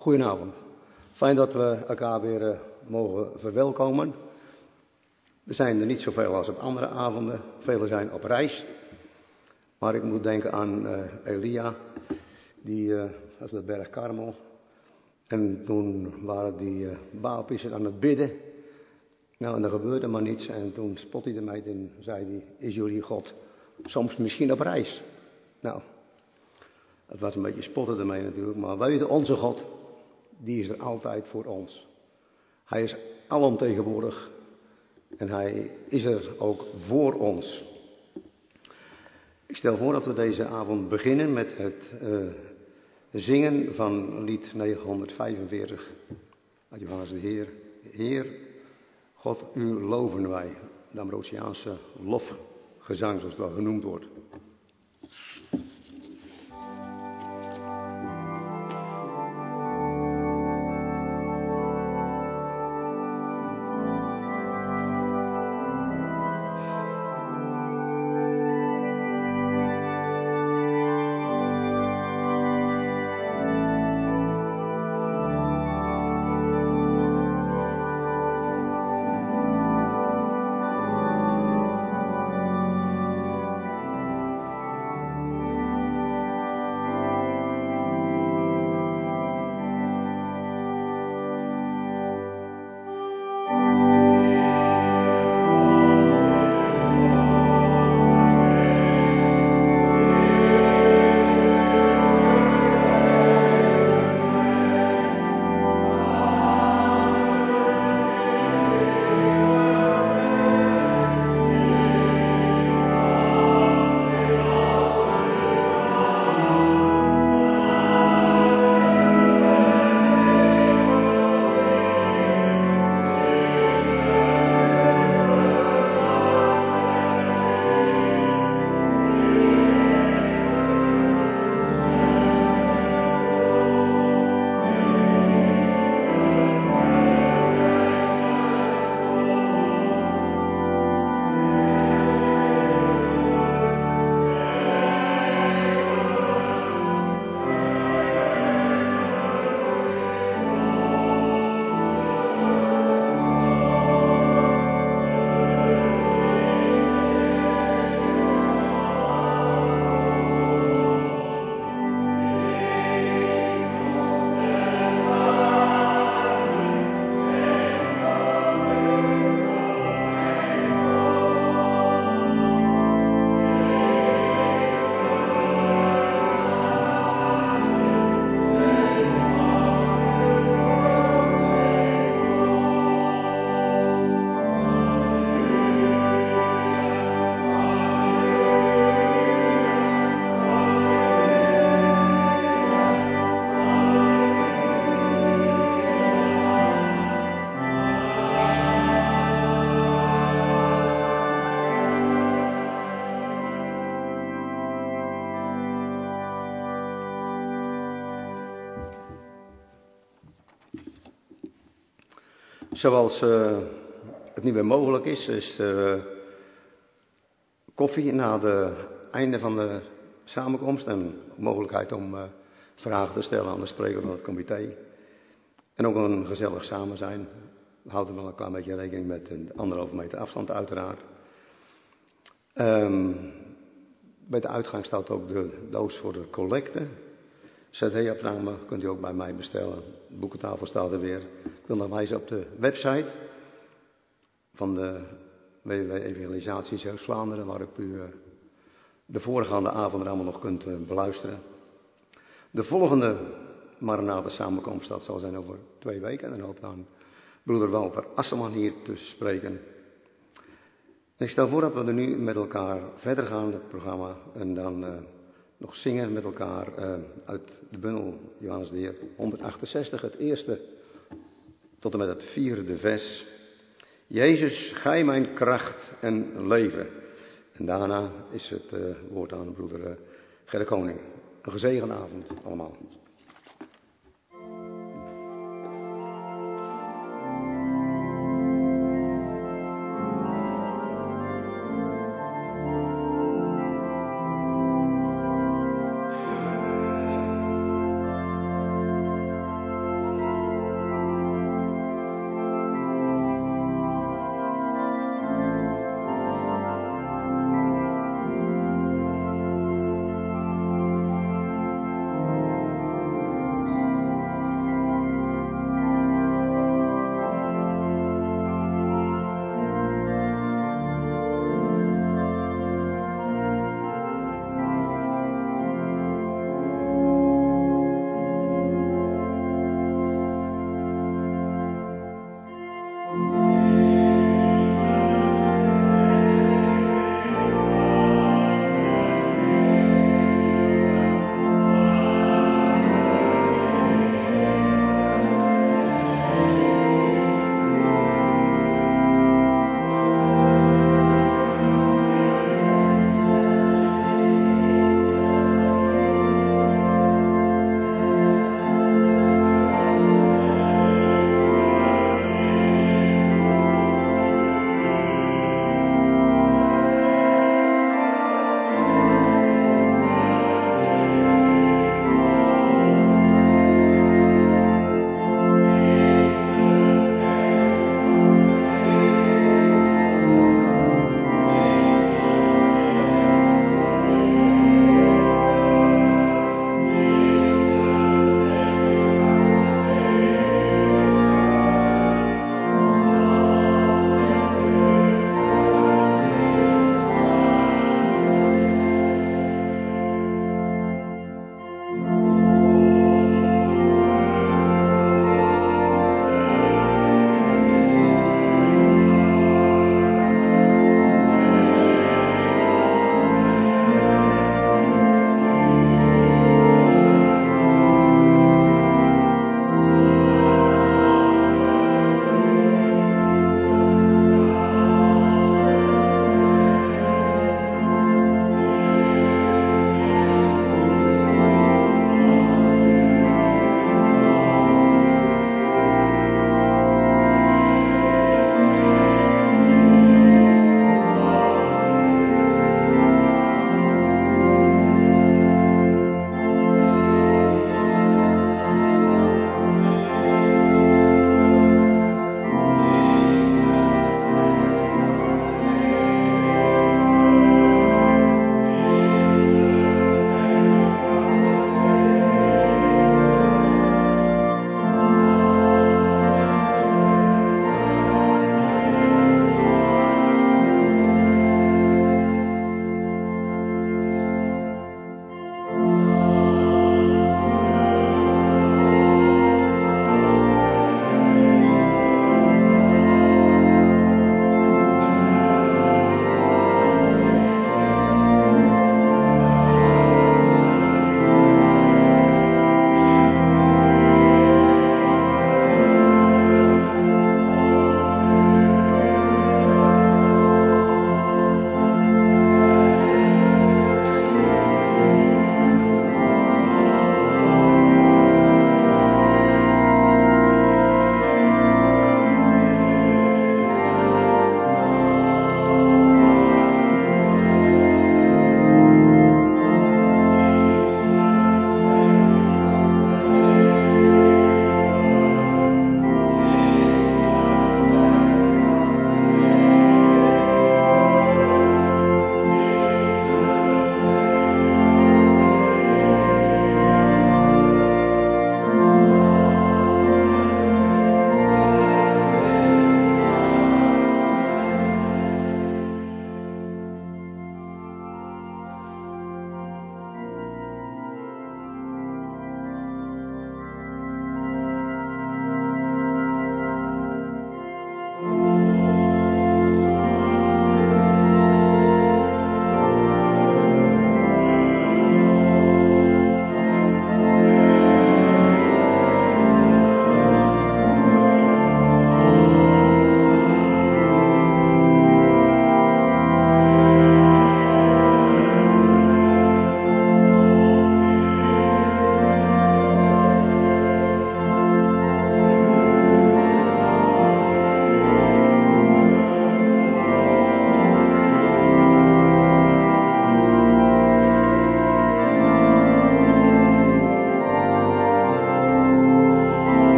Goedenavond. Fijn dat we elkaar weer uh, mogen verwelkomen. Er zijn er niet zoveel als op andere avonden. Velen zijn op reis. Maar ik moet denken aan uh, Elia, die was de berg Karmel. En toen waren die uh, aan het bidden. Nou, en er gebeurde maar niets. En toen spot hij ermee en zei hij, is jullie God soms misschien op reis? Nou, het was een beetje spotten ermee natuurlijk. Maar weet onze God, die is er altijd voor ons. Hij is alomtegenwoordig en hij is er ook voor ons. Ik stel voor dat we deze avond beginnen met het uh, zingen van lied 945 uit Johannes de Heer. Heer, God, u loven wij. De Ambrosiaanse lofgezang, zoals het wel genoemd wordt. Zoals uh, het niet meer mogelijk is, is uh, koffie na het einde van de samenkomst en mogelijkheid om uh, vragen te stellen aan de spreker van het comité. En ook een gezellig samen zijn. We houden wel een klein beetje rekening met een anderhalve meter afstand uiteraard. Um, bij de uitgang staat ook de doos voor de collecte. CD-opname kunt u ook bij mij bestellen. De boekentafel staat er weer. Ik wil nog wijzen op de website van de WWW Evangelisatie Zuid-Vlaanderen, waarop u uh, de voorgaande avonden allemaal nog kunt uh, beluisteren. De volgende Maranatha samenkomst, dat zal zijn over twee weken. En dan hoop dan broeder Walter Asselman hier te spreken. En ik stel voor dat we er nu met elkaar verder gaan, het programma. En dan... Uh, nog zingen met elkaar uh, uit de bundel Johannes de Heer 168, het eerste tot en met het vierde vers. Jezus, gij mijn kracht en leven. En daarna is het uh, woord aan broeder uh, Gerrit Koning. Een gezegende avond allemaal.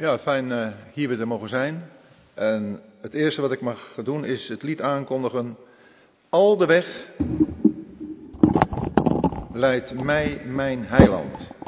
Ja, fijn uh, hier weer te mogen zijn. En het eerste wat ik mag doen is het lied aankondigen. Al de weg leidt mij mijn heiland.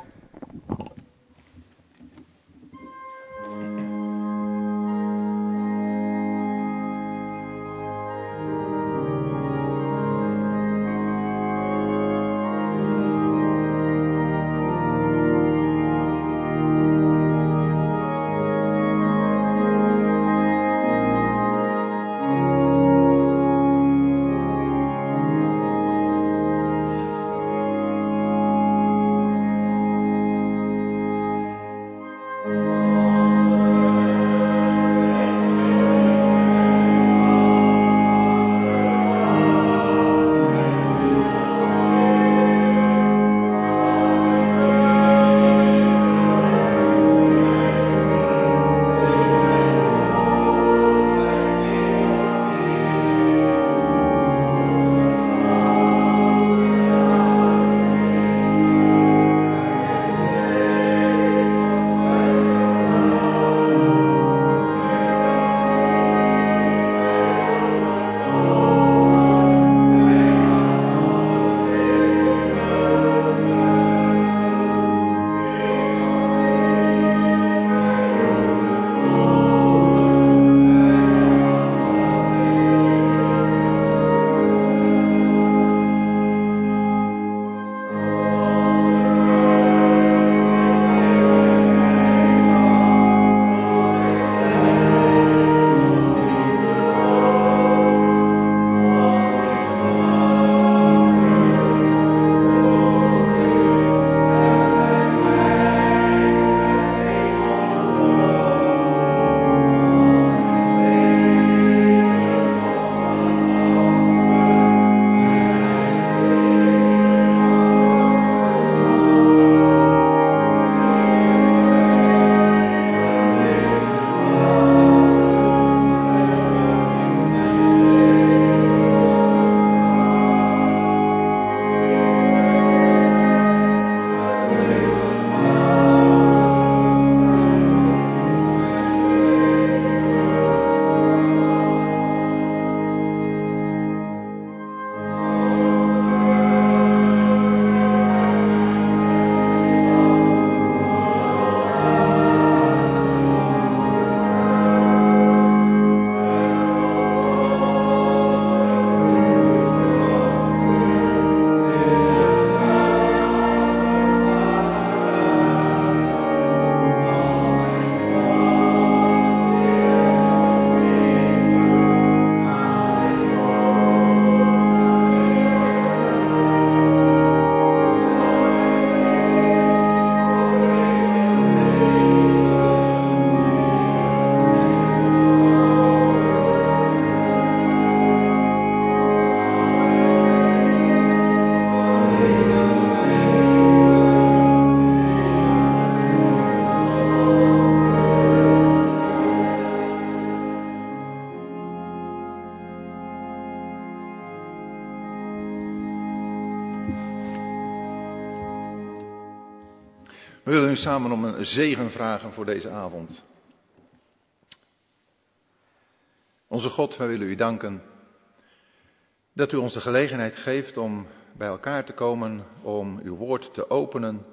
Samen om een zegen vragen voor deze avond. Onze God, wij willen u danken dat u ons de gelegenheid geeft om bij elkaar te komen, om uw woord te openen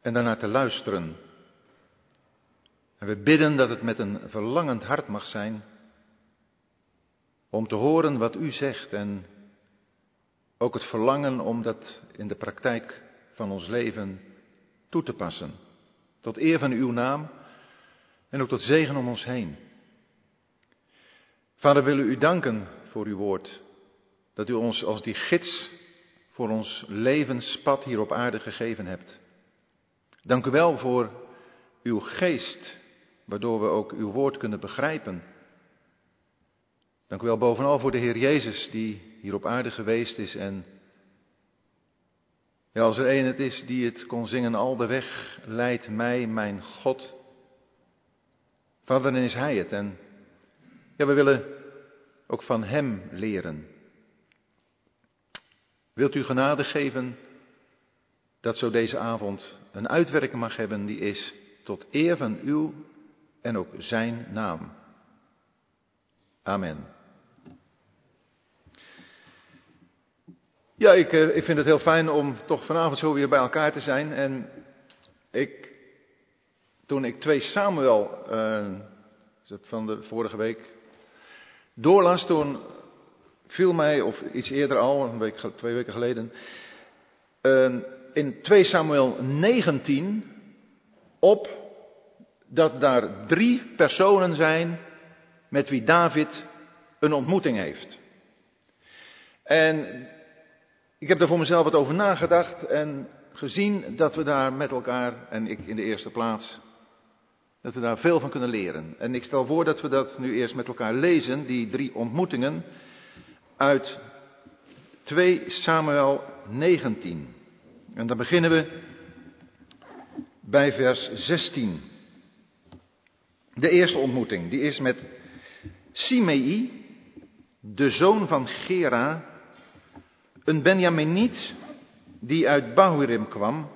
en daarna te luisteren. En we bidden dat het met een verlangend hart mag zijn om te horen wat u zegt en ook het verlangen om dat in de praktijk van ons leven toe te passen. Tot eer van uw naam en ook tot zegen om ons heen. Vader, willen u danken voor uw woord. Dat u ons als die gids voor ons levenspad hier op aarde gegeven hebt. Dank u wel voor uw geest, waardoor we ook uw woord kunnen begrijpen. Dank u wel bovenal voor de Heer Jezus die hier op aarde geweest is en als er een het is die het kon zingen, al de weg leidt mij, mijn God. Vader, dan is Hij het. En ja, we willen ook van Hem leren. Wilt u genade geven dat zo deze avond een uitwerking mag hebben die is tot eer van uw en ook zijn naam. Amen. Ja, ik, eh, ik vind het heel fijn om toch vanavond zo weer bij elkaar te zijn. En ik, toen ik 2 Samuel, uh, is het van de vorige week, doorlas, toen viel mij, of iets eerder al, een week, twee weken geleden, uh, in 2 Samuel 19 op dat daar drie personen zijn met wie David een ontmoeting heeft. En ik heb daar voor mezelf wat over nagedacht en gezien dat we daar met elkaar, en ik in de eerste plaats, dat we daar veel van kunnen leren. En ik stel voor dat we dat nu eerst met elkaar lezen, die drie ontmoetingen uit 2 Samuel 19. En dan beginnen we bij vers 16. De eerste ontmoeting, die is met Simei, de zoon van Gera, een Benjaminiet die uit Bahurim kwam.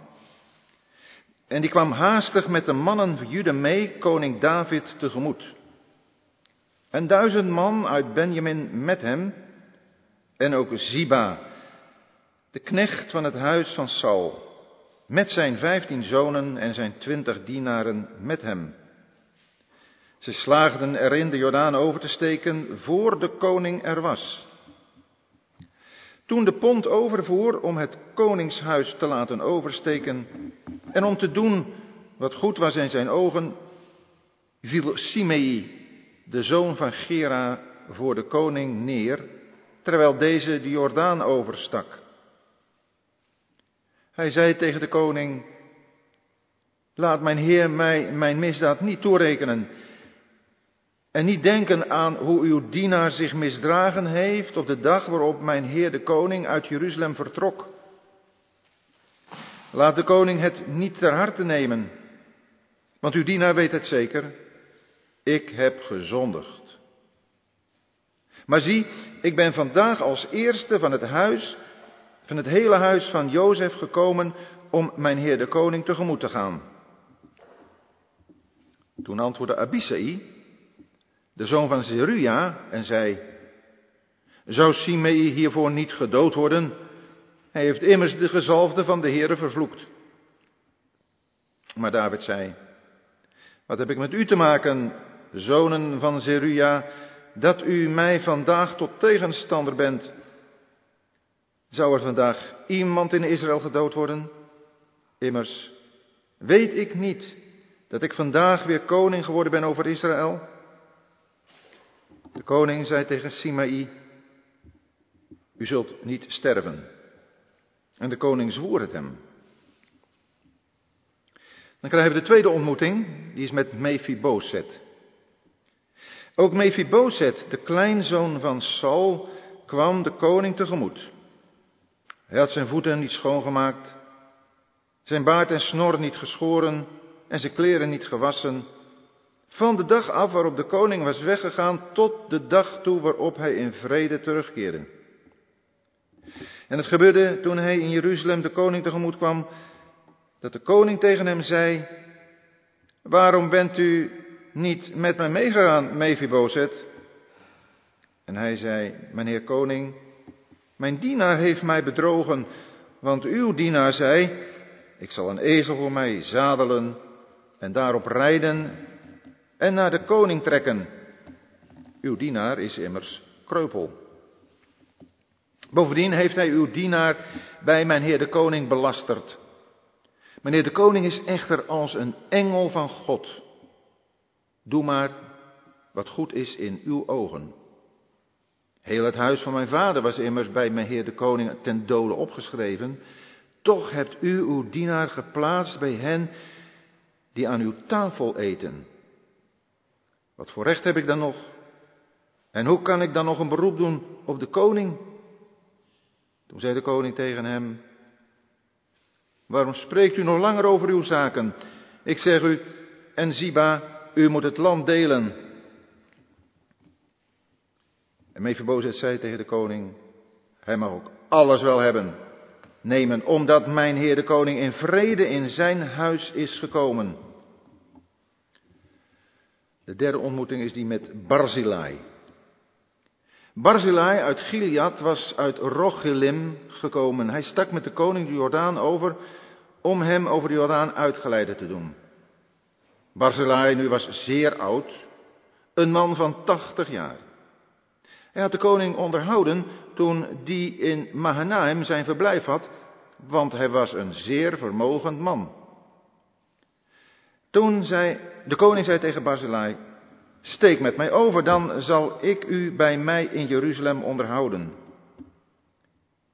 En die kwam haastig met de mannen van Juda mee, koning David tegemoet. En duizend man uit Benjamin met hem, en ook Ziba, de knecht van het huis van Saul, met zijn vijftien zonen en zijn twintig dienaren met hem. Ze slaagden erin de Jordaan over te steken voor de koning er was. Toen de pont overvoer om het koningshuis te laten oversteken en om te doen wat goed was in zijn ogen, viel Simei, de zoon van Gera, voor de koning neer, terwijl deze de Jordaan overstak. Hij zei tegen de koning, laat mijn heer mij mijn misdaad niet toerekenen en niet denken aan hoe uw dienaar zich misdragen heeft op de dag waarop mijn heer de koning uit Jeruzalem vertrok. Laat de koning het niet ter harte nemen, want uw dienaar weet het zeker. Ik heb gezondigd. Maar zie, ik ben vandaag als eerste van het huis, van het hele huis van Jozef gekomen om mijn heer de koning tegemoet te gaan. Toen antwoordde Abisai, de zoon van Zeruja, en zei, zou Simei hiervoor niet gedood worden? Hij heeft immers de gezalfde van de Heere vervloekt. Maar David zei, wat heb ik met u te maken, zonen van Zeruja, dat u mij vandaag tot tegenstander bent? Zou er vandaag iemand in Israël gedood worden? Immers, weet ik niet dat ik vandaag weer koning geworden ben over Israël? De koning zei tegen Simei, u zult niet sterven. En de koning zwoer het hem. Dan krijgen we de tweede ontmoeting, die is met Mephiboset. Ook Mephiboset, de kleinzoon van Saul, kwam de koning tegemoet. Hij had zijn voeten niet schoongemaakt, zijn baard en snor niet geschoren en zijn kleren niet gewassen. Van de dag af waarop de koning was weggegaan tot de dag toe waarop hij in vrede terugkeerde. En het gebeurde toen hij in Jeruzalem de koning tegemoet kwam, dat de koning tegen hem zei, waarom bent u niet met mij meegegaan, Mephibozet? En hij zei, meneer koning, mijn dienaar heeft mij bedrogen, want uw dienaar zei, ik zal een ezel voor mij zadelen en daarop rijden en naar de koning trekken. Uw dienaar is immers kreupel. Bovendien heeft hij uw dienaar bij mijn heer de koning belasterd. Meneer de koning is echter als een engel van God. Doe maar wat goed is in uw ogen. Heel het huis van mijn vader was immers bij mijn heer de koning ten dode opgeschreven. Toch hebt u uw dienaar geplaatst bij hen die aan uw tafel eten. Wat voor recht heb ik dan nog? En hoe kan ik dan nog een beroep doen op de koning? Toen zei de koning tegen hem, waarom spreekt u nog langer over uw zaken? Ik zeg u, en Ziba, u moet het land delen. En Mephibozet zei tegen de koning, hij mag ook alles wel hebben, nemen, omdat mijn heer de koning in vrede in zijn huis is gekomen. De derde ontmoeting is die met Barzilai. Barzilai uit Gilead was uit Rogelim gekomen. Hij stak met de koning de Jordaan over om hem over de Jordaan uitgeleide te doen. Barzilai nu was zeer oud, een man van tachtig jaar. Hij had de koning onderhouden toen die in Mahanaim zijn verblijf had, want hij was een zeer vermogend man. Toen zei, de koning zei tegen Barzilai, steek met mij over, dan zal ik u bij mij in Jeruzalem onderhouden.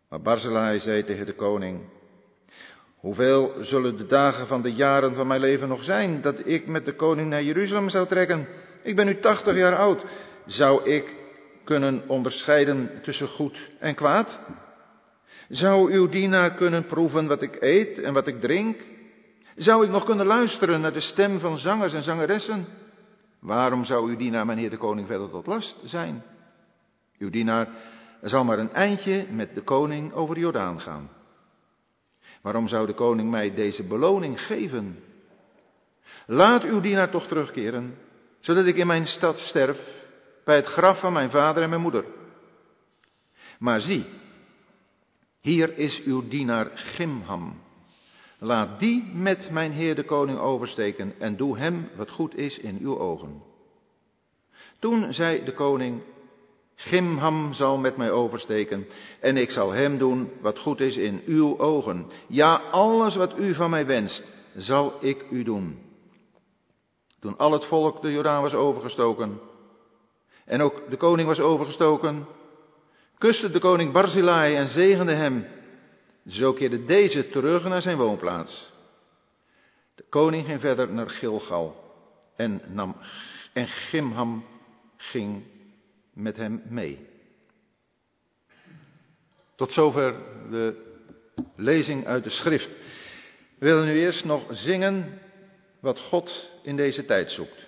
Maar Barzilai zei tegen de koning, hoeveel zullen de dagen van de jaren van mijn leven nog zijn, dat ik met de koning naar Jeruzalem zou trekken? Ik ben nu tachtig jaar oud. Zou ik kunnen onderscheiden tussen goed en kwaad? Zou uw dienaar kunnen proeven wat ik eet en wat ik drink? Zou ik nog kunnen luisteren naar de stem van zangers en zangeressen? Waarom zou uw dienaar, mijn heer de koning, verder tot last zijn? Uw dienaar zal maar een eindje met de koning over de Jordaan gaan. Waarom zou de koning mij deze beloning geven? Laat uw dienaar toch terugkeren, zodat ik in mijn stad sterf, bij het graf van mijn vader en mijn moeder. Maar zie, hier is uw dienaar Gimham. Laat die met mijn heer de koning oversteken en doe hem wat goed is in uw ogen. Toen zei de koning, Gimham zal met mij oversteken en ik zal hem doen wat goed is in uw ogen. Ja, alles wat u van mij wenst, zal ik u doen. Toen al het volk de Jordaan was overgestoken en ook de koning was overgestoken, kuste de koning Barzilai en zegende hem. Zo keerde deze terug naar zijn woonplaats. De koning ging verder naar Gilgal en, nam, en Gimham ging met hem mee. Tot zover de lezing uit de schrift. We willen nu eerst nog zingen wat God in deze tijd zoekt.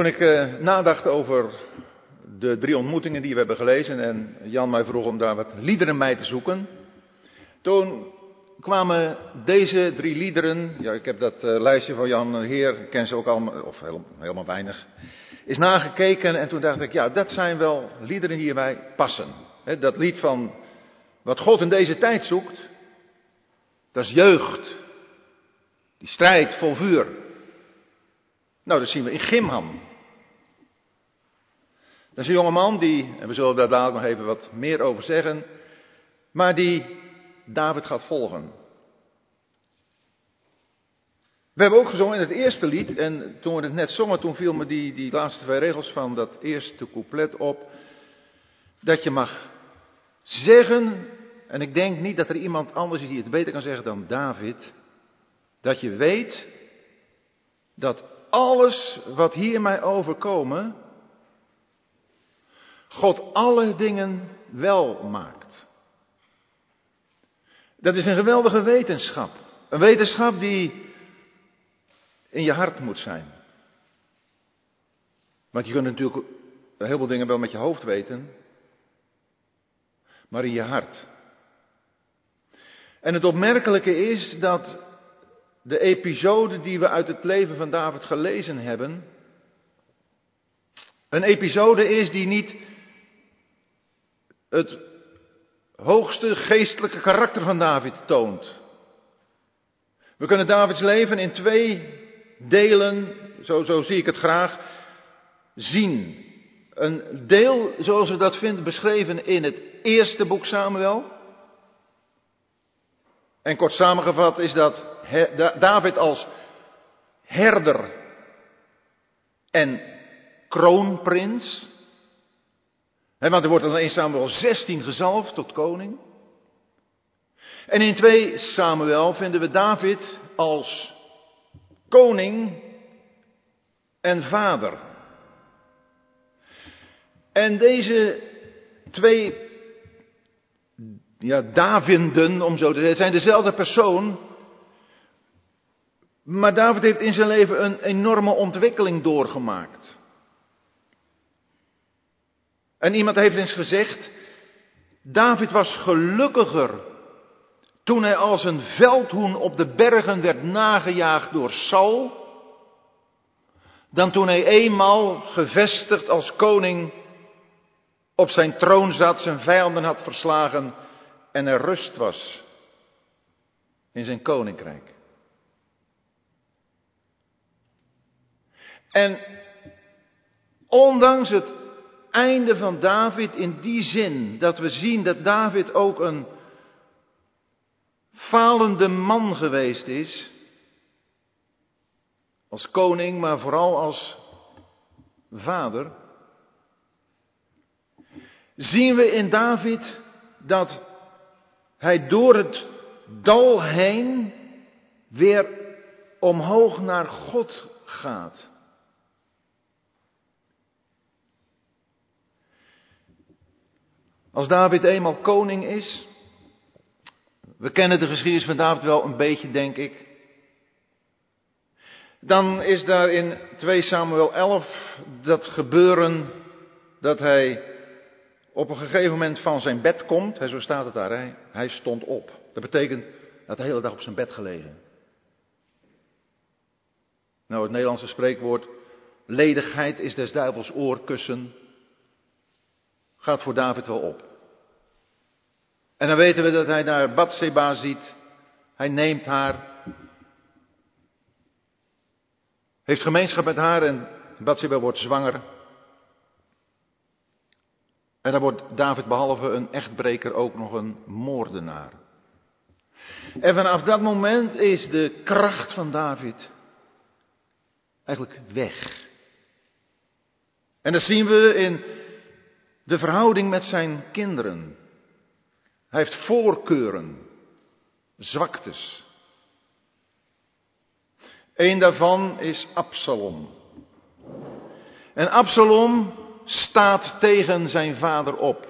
Toen ik uh, nadacht over de drie ontmoetingen die we hebben gelezen en Jan mij vroeg om daar wat liederen bij te zoeken, toen kwamen deze drie liederen, ja ik heb dat uh, lijstje van Jan Heer, ik ken ze ook allemaal, of helemaal weinig, is nagekeken en toen dacht ik, ja dat zijn wel liederen die hierbij passen. Dat lied van wat God in deze tijd zoekt, dat is jeugd. Die strijd vol vuur. Nou, dat zien we in Gimham. Dat is een jongeman die, en we zullen daar dadelijk nog even wat meer over zeggen, maar die David gaat volgen. We hebben ook gezongen in het eerste lied, en toen we het net zongen, toen viel me die, die laatste twee regels van dat eerste couplet op, dat je mag zeggen, en ik denk niet dat er iemand anders is die het beter kan zeggen dan David, dat je weet dat alles wat hier mij overkomen, God alle dingen wel maakt. Dat is een geweldige wetenschap. Een wetenschap die in je hart moet zijn. Want je kunt natuurlijk heel veel dingen wel met je hoofd weten, maar in je hart. En het opmerkelijke is dat de episode die we uit het leven van David gelezen hebben, een episode is die niet het hoogste geestelijke karakter van David toont. We kunnen Davids leven in twee delen, zo, zo zie ik het graag, zien. Een deel zoals we dat vinden beschreven in het eerste boek Samuel. En kort samengevat is dat David als herder en kroonprins. Want er wordt dan in Samuel 16 gezalfd tot koning. En in 2 Samuel vinden we David als koning en vader. En deze twee ja, Davinden, om zo te zeggen, zijn dezelfde persoon. Maar David heeft in zijn leven een enorme ontwikkeling doorgemaakt. En iemand heeft eens gezegd, David was gelukkiger toen hij als een veldhoen op de bergen werd nagejaagd door Saul, dan toen hij eenmaal gevestigd als koning op zijn troon zat, zijn vijanden had verslagen en er rust was in zijn koninkrijk. En ondanks het einde van David in die zin dat we zien dat David ook een falende man geweest is, als koning, maar vooral als vader, zien we in David dat hij door het dal heen weer omhoog naar God gaat. Als David eenmaal koning is, we kennen de geschiedenis van David wel een beetje, denk ik. Dan is daar in 2 Samuel 11 dat gebeuren dat hij op een gegeven moment van zijn bed komt, zo staat het daar, hij stond op. Dat betekent dat de hele dag op zijn bed gelegen. Nou, het Nederlandse spreekwoord, ledigheid is des duivels oorkussen, gaat voor David wel op. En dan weten we dat hij daar Batseba ziet, hij neemt haar, heeft gemeenschap met haar en Batseba wordt zwanger. En dan wordt David behalve een echtbreker ook nog een moordenaar. En vanaf dat moment is de kracht van David eigenlijk weg. En dat zien we in de verhouding met zijn kinderen. Hij heeft voorkeuren, zwaktes. Eén daarvan is Absalom. En Absalom staat tegen zijn vader op.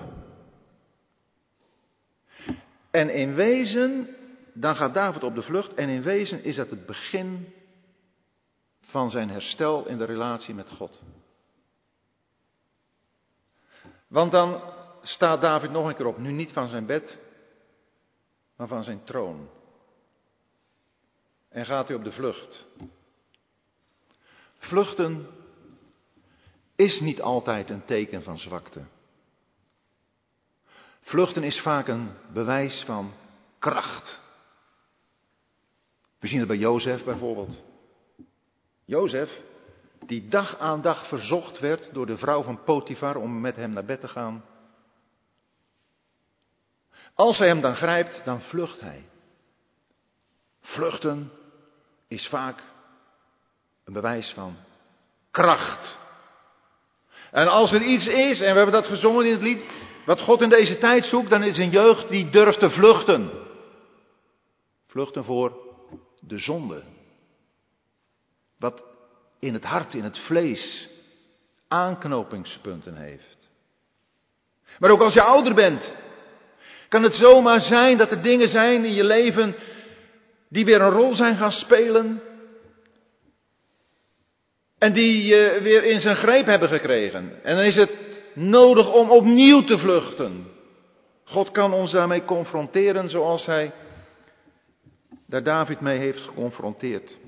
En in wezen, dan gaat David op de vlucht en in wezen is dat het begin van zijn herstel in de relatie met God. Want dan staat David nog een keer op, nu niet van zijn bed, maar van zijn troon. En gaat hij op de vlucht. Vluchten is niet altijd een teken van zwakte. Vluchten is vaak een bewijs van kracht. We zien het bij Jozef bijvoorbeeld. Jozef, die dag aan dag verzocht werd door de vrouw van Potifar om met hem naar bed te gaan. Als hij hem dan grijpt, dan vlucht hij. Vluchten is vaak een bewijs van kracht. En als er iets is, en we hebben dat gezongen in het lied, wat God in deze tijd zoekt, dan is een jeugd die durft te vluchten. Vluchten voor de zonde. Wat in het hart, in het vlees, aanknopingspunten heeft. Maar ook als je ouder bent, kan het zomaar zijn dat er dingen zijn in je leven die weer een rol zijn gaan spelen. En die je weer in zijn greep hebben gekregen. En dan is het nodig om opnieuw te vluchten. God kan ons daarmee confronteren zoals hij daar David mee heeft geconfronteerd.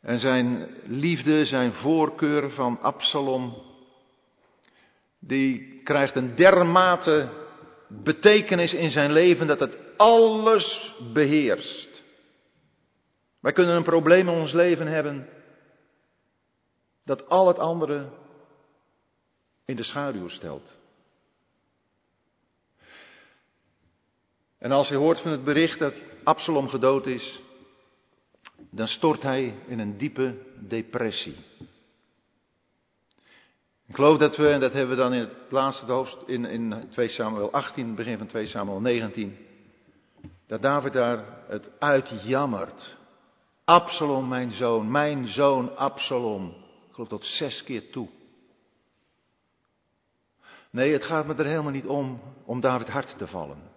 En zijn liefde, zijn voorkeur van Absalom, die krijgt een dermate betekenis in zijn leven dat het alles beheerst. Wij kunnen een probleem in ons leven hebben dat al het andere in de schaduw stelt. En als hij hoort van het bericht dat Absalom gedood is, dan stort hij in een diepe depressie. Ik geloof dat we, en dat hebben we dan in het laatste hoofdstuk, in, in 2 Samuel 18, begin van 2 Samuel 19, dat David daar het uitjammert. Absalom, mijn zoon, mijn zoon Absalom. Ik geloof tot zes keer toe. Nee, het gaat me er helemaal niet om om David hart te vallen.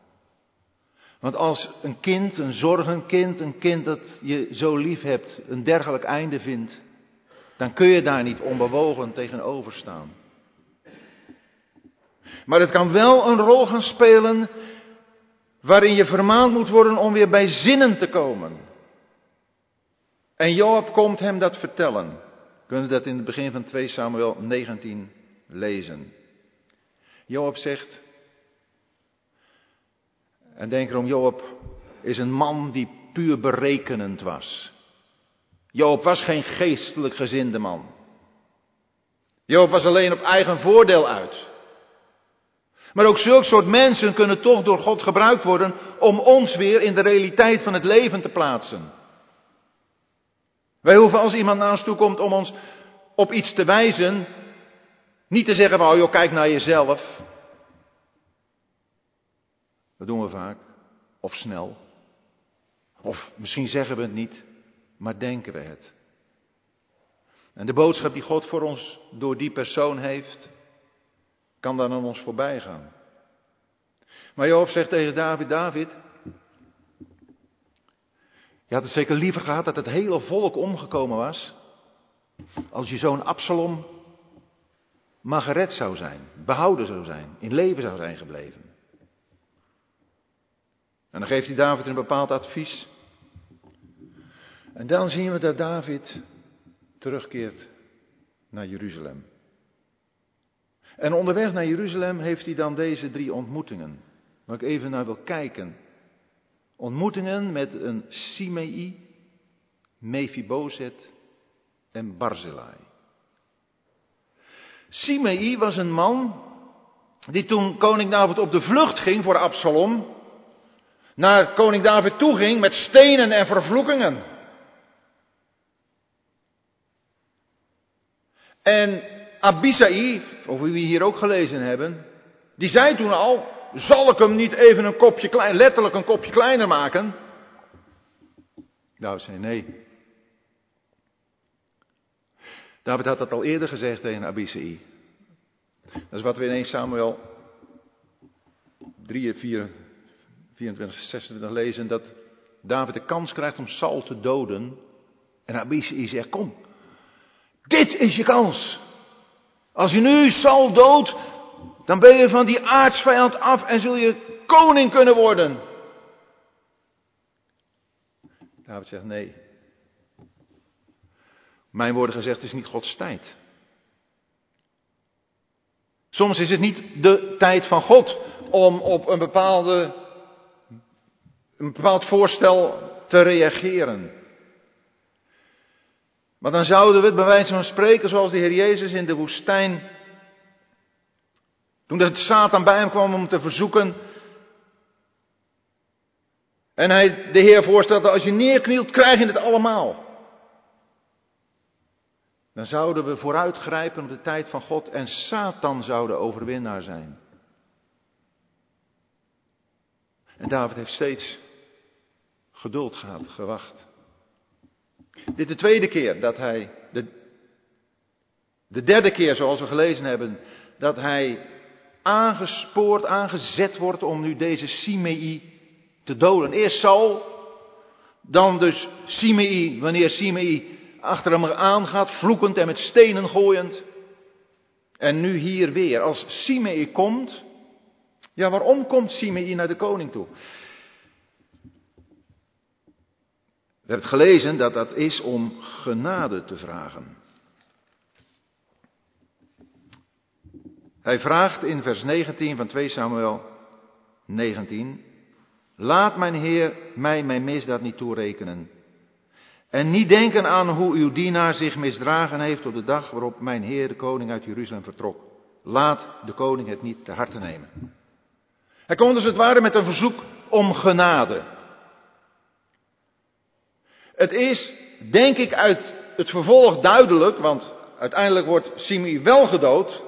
Want als een kind, een zorgenkind, een kind dat je zo lief hebt, een dergelijk einde vindt, dan kun je daar niet onbewogen tegenover staan. Maar het kan wel een rol gaan spelen waarin je vermaand moet worden om weer bij zinnen te komen. En Joab komt hem dat vertellen. We kunnen dat in het begin van 2 Samuel 19 lezen. Joab zegt, en denk erom, Joab is een man die puur berekenend was. Job was geen geestelijk gezinde man. Job was alleen op eigen voordeel uit. Maar ook zulke soort mensen kunnen toch door God gebruikt worden om ons weer in de realiteit van het leven te plaatsen. Wij hoeven als iemand naar ons toe komt om ons op iets te wijzen, niet te zeggen oh joh, kijk naar jezelf. Dat doen we vaak. Of snel. Of misschien zeggen we het niet maar denken we het. En de boodschap die God voor ons door die persoon heeft, kan dan aan ons voorbij gaan. Maar Job zegt tegen David, David, je had het zeker liever gehad dat het hele volk omgekomen was, als je zoon Absalom maar gered zou zijn, behouden zou zijn, in leven zou zijn gebleven. En dan geeft hij David een bepaald advies. En dan zien we dat David terugkeert naar Jeruzalem. En onderweg naar Jeruzalem heeft hij dan deze drie ontmoetingen, waar ik even naar wil kijken. Ontmoetingen met een Simei, Mephibozet en Barzillai. Simei was een man die toen koning David op de vlucht ging voor Absalom, naar koning David toe ging met stenen en vervloekingen. En Abisai, over wie we hier ook gelezen hebben, die zei toen al, zal ik hem niet even een kopje klein, letterlijk een kopje kleiner maken? Nou, zei nee. David had dat al eerder gezegd tegen Abisai. Dat is wat we in 1 Samuel 3, 4, 24, 26 lezen, dat David de kans krijgt om Saul te doden En Abishai zegt, kom, dit is je kans. Als je nu Saul doodt, dan ben je van die aardsvijand af en zul je koning kunnen worden. David zegt nee. Mijn woorden gezegd is niet Gods tijd. Soms is het niet de tijd van God om op een, bepaalde, een bepaald voorstel te reageren. Maar dan zouden we het bij wijze van spreken zoals de Heer Jezus in de woestijn, toen de Satan bij hem kwam om te verzoeken, en hij de Heer voorstelde, als je neerknielt, krijg je het allemaal. Dan zouden we vooruitgrijpen op de tijd van God en Satan zou de overwinnaar zijn. En David heeft steeds geduld gehad, gewacht. Dit is de tweede keer dat hij, de, de derde keer zoals we gelezen hebben, dat hij aangespoord, aangezet wordt om nu deze Simei te doden. Eerst Saul, dan dus Simei, wanneer Simei achter hem aangaat, vloekend en met stenen gooiend. En nu hier weer, als Simei komt, ja waarom komt Simei naar de koning toe? Het gelezen dat dat is om genade te vragen. Hij vraagt in vers 19 van 2 Samuel 19, Laat mijn Heer mij mijn misdaad niet toerekenen. En niet denken aan hoe uw dienaar zich misdragen heeft op de dag waarop mijn Heer de koning uit Jeruzalem vertrok. Laat de koning het niet te harte nemen. Hij komt dus het ware met een verzoek om genade. Het is, denk ik, uit het vervolg duidelijk, want uiteindelijk wordt Simi wel gedood,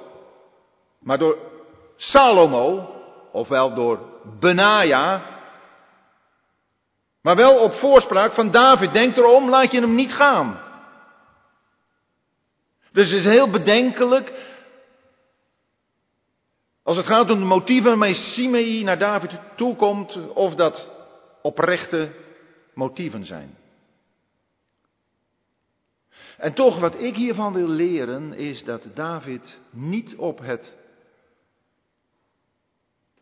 maar door Salomo, ofwel door Benaja, maar wel op voorspraak van David. Denk erom, laat je hem niet gaan. Dus het is heel bedenkelijk. Als het gaat om de motieven waarmee Simei naar David toekomt, of dat oprechte motieven zijn. En toch, wat ik hiervan wil leren, is dat David niet op het,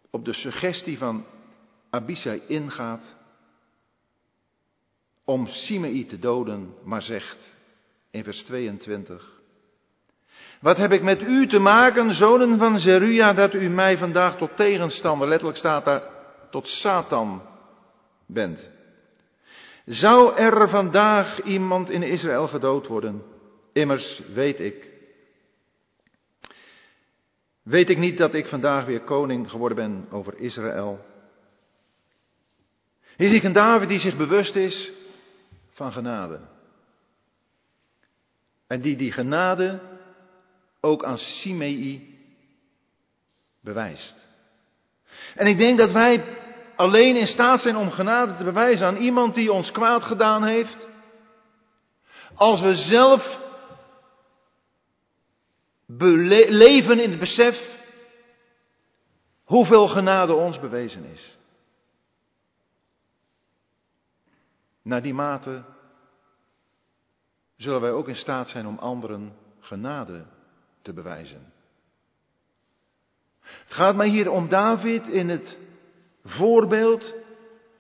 op de suggestie van Abisai ingaat, om Simei te doden, maar zegt in vers 22. Wat heb ik met u te maken, zonen van Zeruja, dat u mij vandaag tot tegenstander, letterlijk staat daar, tot Satan bent? Zou er vandaag iemand in Israël gedood worden? Immers weet ik. Weet ik niet dat ik vandaag weer koning geworden ben over Israël? Is ik een David die zich bewust is van genade. En die die genade ook aan Simei bewijst. En ik denk dat wij alleen in staat zijn om genade te bewijzen aan iemand die ons kwaad gedaan heeft. Als we zelf leven in het besef hoeveel genade ons bewezen is. Naar die mate zullen wij ook in staat zijn om anderen genade te bewijzen. Het gaat mij hier om David in het voorbeeld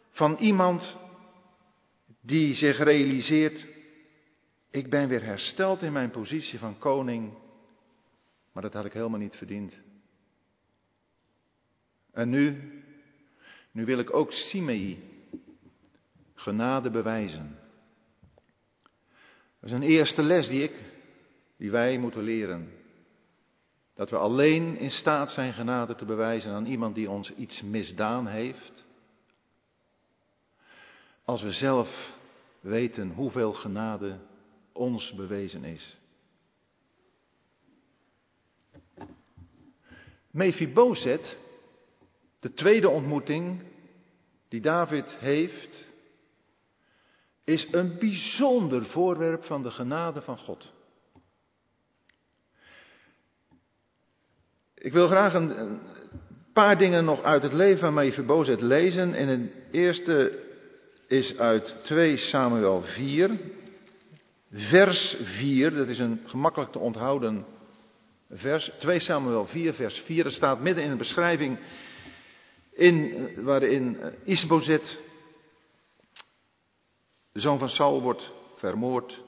van iemand die zich realiseert, ik ben weer hersteld in mijn positie van koning, maar dat had ik helemaal niet verdiend. En nu, nu wil ik ook Simei genade bewijzen. Dat is een eerste les die ik, die wij moeten leren. Dat we alleen in staat zijn genade te bewijzen aan iemand die ons iets misdaan heeft. Als we zelf weten hoeveel genade ons bewezen is. Mephibozet, de tweede ontmoeting die David heeft is een bijzonder voorwerp van de genade van God. Ik wil graag een, paar dingen nog uit het leven van Mephibozet lezen. En het eerste is uit 2 Samuel 4. vers 4. Dat is een gemakkelijk te onthouden vers. 2 Samuel 4, vers 4. Dat staat midden in een beschrijving in, waarin Isbozet, de zoon van Saul, wordt vermoord.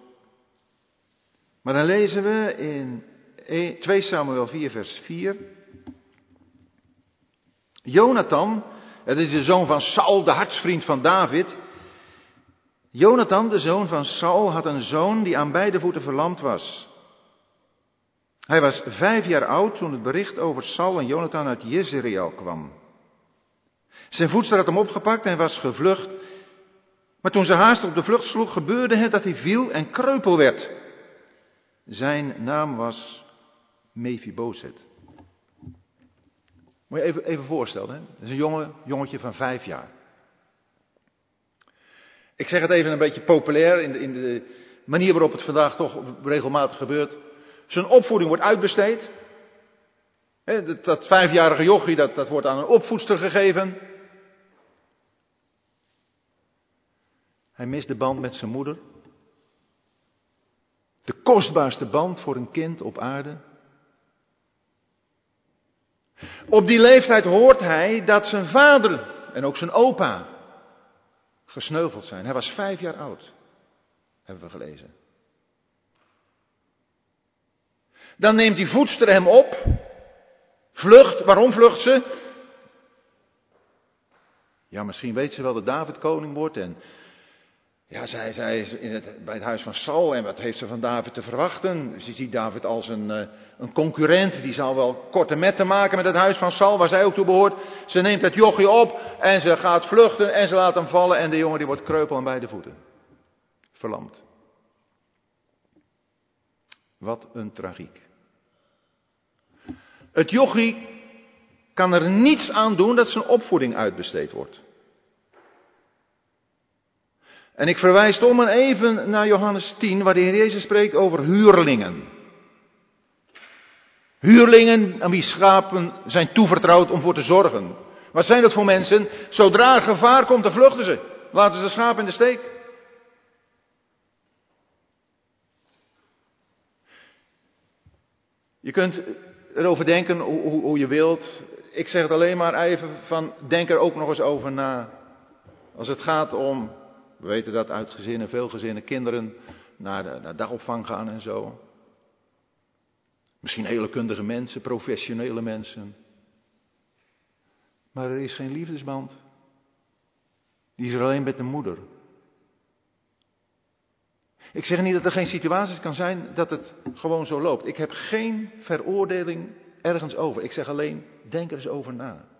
Maar dan lezen we in 2 Samuel 4, vers 4. Jonathan, het is de zoon van Saul, de hartsvriend van David. Jonathan, de zoon van Saul, had een zoon die aan beide voeten verlamd was. Hij was vijf jaar oud toen het bericht over Saul en Jonathan uit Jezreel kwam. Zijn voedster had hem opgepakt en was gevlucht. Maar toen ze haast op de vlucht sloeg, gebeurde het dat hij viel en kreupel werd. Zijn naam was Mephibozet. Moet je even, even voorstellen, hè? dat is een jonge, jongetje van vijf jaar. Ik zeg het even een beetje populair in de, in de manier waarop het vandaag toch regelmatig gebeurt. Zijn opvoeding wordt uitbesteed. dat, dat, vijfjarige jochie, dat, dat wordt aan een opvoedster gegeven. Hij mist de band met zijn moeder. De kostbaarste band voor een kind op aarde. Op die leeftijd hoort hij dat zijn vader en ook zijn opa gesneuveld zijn. Hij was vijf jaar oud, hebben we gelezen. Dan neemt die voedster hem op, vlucht. Waarom vlucht ze? Ja, misschien weet ze wel dat David koning wordt en ja, zij, zij is in het, bij het huis van Saul en wat heeft ze van David te verwachten? Ze ziet David als een, eh, een concurrent, die zal wel korte metten maken met het huis van Saul, waar zij ook toe behoort. Ze neemt het jochie op en ze gaat vluchten en ze laat hem vallen en de jongen die wordt kreupel aan beide voeten. Verlamd. Wat een tragiek. Het jochie kan er niets aan doen dat zijn opvoeding uitbesteed wordt. En ik verwijs om en even naar Johannes 10, waar de Heer Jezus spreekt over huurlingen. Huurlingen aan wie schapen zijn toevertrouwd om voor te zorgen. Wat zijn dat voor mensen? Zodra er gevaar komt, dan vluchten ze. Laten ze de schapen in de steek. Je kunt erover denken hoe, hoe, je wilt. Ik zeg het alleen maar even van, denk er ook nog eens over na. Als het gaat om we weten dat uit gezinnen, veel gezinnen, kinderen naar, de, naar dagopvang gaan en zo. Misschien hele kundige mensen, professionele mensen. Maar er is geen liefdesband. Die is er alleen met de moeder. Ik zeg niet dat er geen situaties kan zijn dat het gewoon zo loopt. Ik heb geen veroordeling ergens over. Ik zeg alleen, denk er eens over na.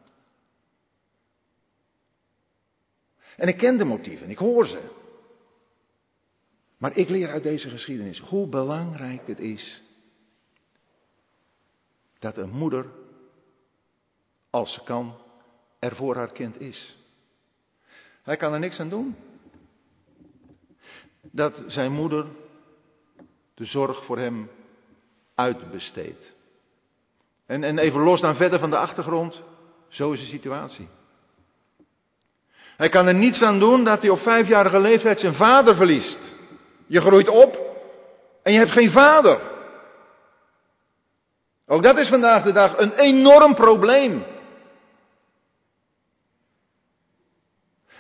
En ik ken de motieven, ik hoor ze. Maar ik leer uit deze geschiedenis hoe belangrijk het is dat een moeder, als ze kan, er voor haar kind is. Hij kan er niks aan doen. Dat zijn moeder de zorg voor hem uitbesteedt. En, en even los dan verder van de achtergrond, zo is de situatie. Hij kan er niets aan doen dat hij op vijfjarige leeftijd zijn vader verliest. Je groeit op en je hebt geen vader. Ook dat is vandaag de dag een enorm probleem.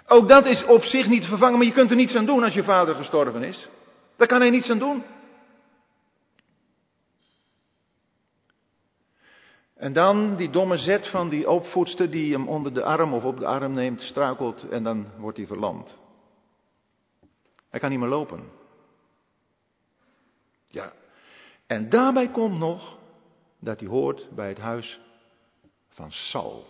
Ook dat is op zich niet te vervangen, maar je kunt er niets aan doen als je vader gestorven is. Daar kan hij niets aan doen. En dan die domme zet van die opvoedster die hem onder de arm of op de arm neemt, struikelt en dan wordt hij verlamd. Hij kan niet meer lopen. Ja. En daarbij komt nog dat hij hoort bij het huis van Saul.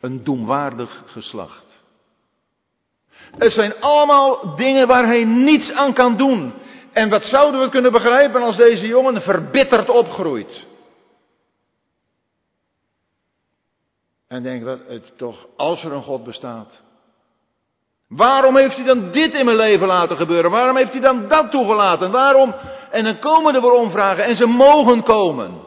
Een doemwaardig geslacht. Het zijn allemaal dingen waar hij niets aan kan doen. En wat zouden we kunnen begrijpen als deze jongen verbitterd opgroeit? En denk dat het toch, als er een God bestaat. Waarom heeft hij dan dit in mijn leven laten gebeuren? Waarom heeft hij dan dat toegelaten? Waarom? En dan komen er weer omvragen en ze mogen komen.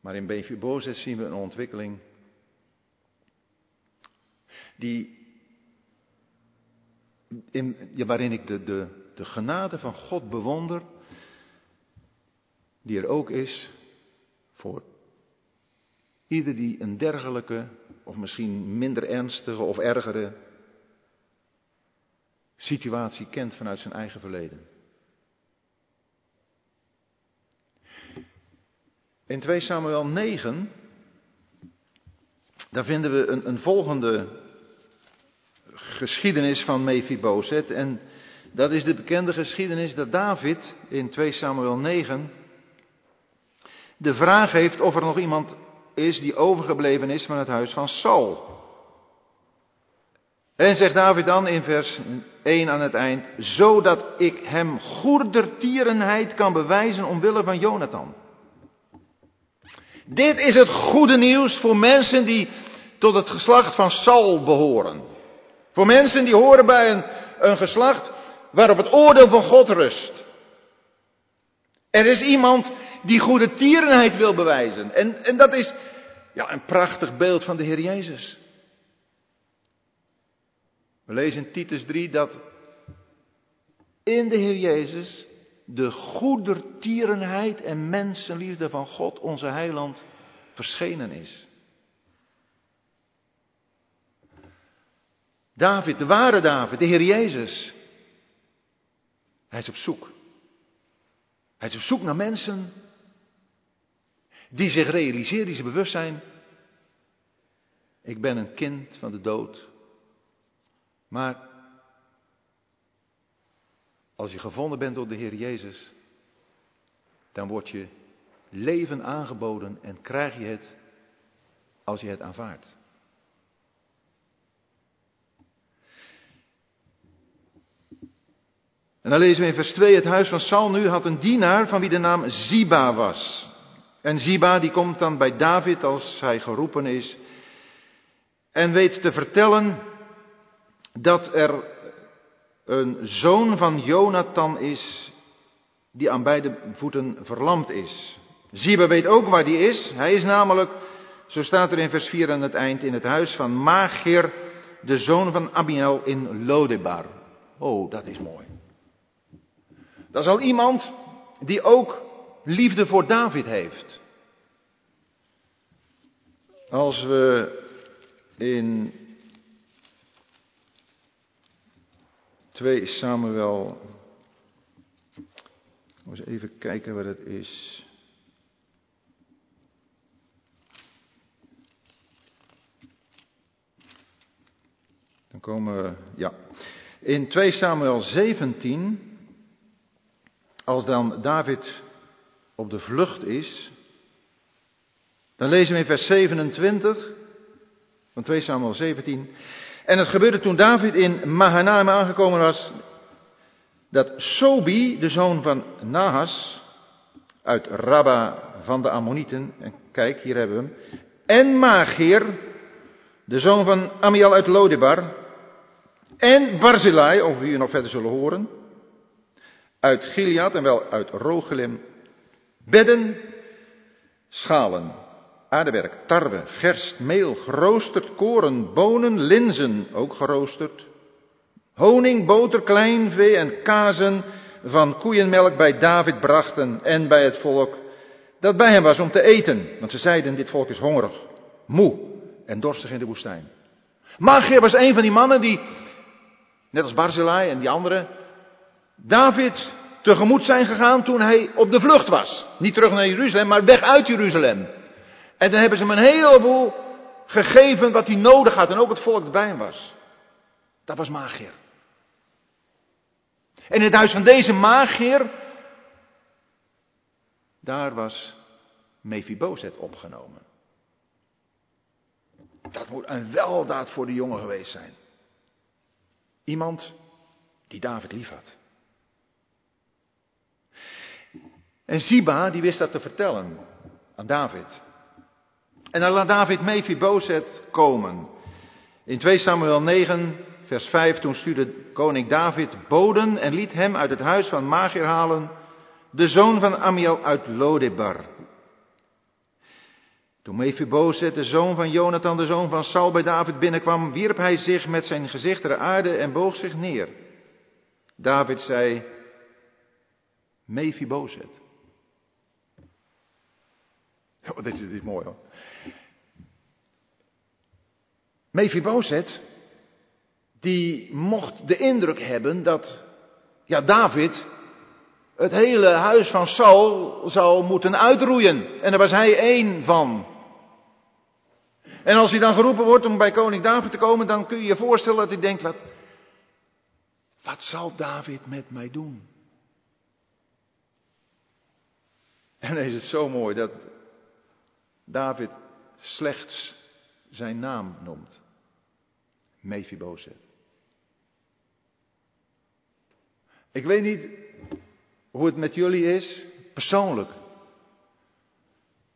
Maar in Bozes zien we een ontwikkeling die, in, waarin ik de, de, de genade van God bewonder, die er ook is voor ieder die een dergelijke, of misschien minder ernstige of ergere situatie kent vanuit zijn eigen verleden. In 2 Samuel 9, daar vinden we een, een volgende geschiedenis van Mephibozet. En dat is de bekende geschiedenis dat David in 2 Samuel 9 de vraag heeft of er nog iemand is die overgebleven is van het huis van Saul. En zegt David dan in vers 1 aan het eind, zodat ik hem goedertierenheid kan bewijzen omwille van Jonathan. Dit is het goede nieuws voor mensen die tot het geslacht van Saul behoren. Voor mensen die horen bij een, een geslacht waarop het oordeel van God rust. Er is iemand die goede tierenheid wil bewijzen. En, en dat is ja, een prachtig beeld van de Heer Jezus. We lezen in Titus 3 dat in de Heer Jezus de goedertierenheid en mensenliefde van God, onze heiland, verschenen is. David, de ware David, de Heer Jezus. Hij is op zoek. Hij is op zoek naar mensen die zich realiseren, die zich bewust zijn. Ik ben een kind van de dood. Maar als je gevonden bent door de Heer Jezus, dan wordt je leven aangeboden en krijg je het als je het aanvaardt. En dan lezen we in vers 2, het huis van Saul nu had een dienaar van wie de naam Ziba was. En Ziba die komt dan bij David als hij geroepen is en weet te vertellen dat er een zoon van Jonathan is die aan beide voeten verlamd is. Ziba weet ook waar die is. Hij is namelijk, zo staat er in vers 4 aan het eind, in het huis van Magir, de zoon van Abiel in Lodebar. Oh, dat is mooi. Dat is al iemand die ook liefde voor David heeft. Als we in 2 Samuel, eens even kijken waar het is. Dan komen we, ja, in 2 Samuel 17 als dan David op de vlucht is, dan lezen we in vers 27 van 2 Samuel 17. En het gebeurde toen David in Mahanaim aangekomen was, dat Sobi, de zoon van Nahas, uit Rabba van de Ammonieten, en kijk, hier hebben we hem, en Magir, de zoon van Amiel uit Lodebar, en Barzillai, over wie we nog verder zullen horen, uit Gilead en wel uit Rogelim, bedden, schalen, aardewerk, tarwe, gerst, meel, geroosterd koren, bonen, linzen, ook geroosterd, honing, boter, kleinvee en kazen van koeienmelk bij David brachten en bij het volk dat bij hem was om te eten. Want ze zeiden, dit volk is hongerig, moe en dorstig in de woestijn. Magir was een van die mannen die, net als Barzillai en die anderen, David tegemoet zijn gegaan toen hij op de vlucht was. Niet terug naar Jeruzalem, maar weg uit Jeruzalem. En dan hebben ze hem een heleboel gegeven wat hij nodig had en ook het volk was. Dat was Magier. En in het huis van deze Magier, daar was Mephibozet opgenomen. Dat moet een weldaad voor de jongen geweest zijn. Iemand die David lief had. En Ziba, die wist dat te vertellen aan David. En dan laat David Mephibozet komen. In 2 Samuel 9, vers 5, toen stuurde koning David boden en liet hem uit het huis van Magir halen, de zoon van Amiel uit Lodebar. Toen Mephibozet, de zoon van Jonathan, de zoon van Saul, bij David binnenkwam, wierp hij zich met zijn gezicht ter aarde en boog zich neer. David zei, Mephibozet. Oh, dit, is, mooi hoor. Mephibozet, die mocht de indruk hebben dat ja, David het hele huis van Saul zou moeten uitroeien. En daar was hij één van. En als hij dan geroepen wordt om bij koning David te komen, dan kun je je voorstellen dat hij denkt, wat, wat zal David met mij doen? En dan is het zo mooi dat David slechts zijn naam noemt. Mephibozet. Ik weet niet hoe het met jullie is, persoonlijk.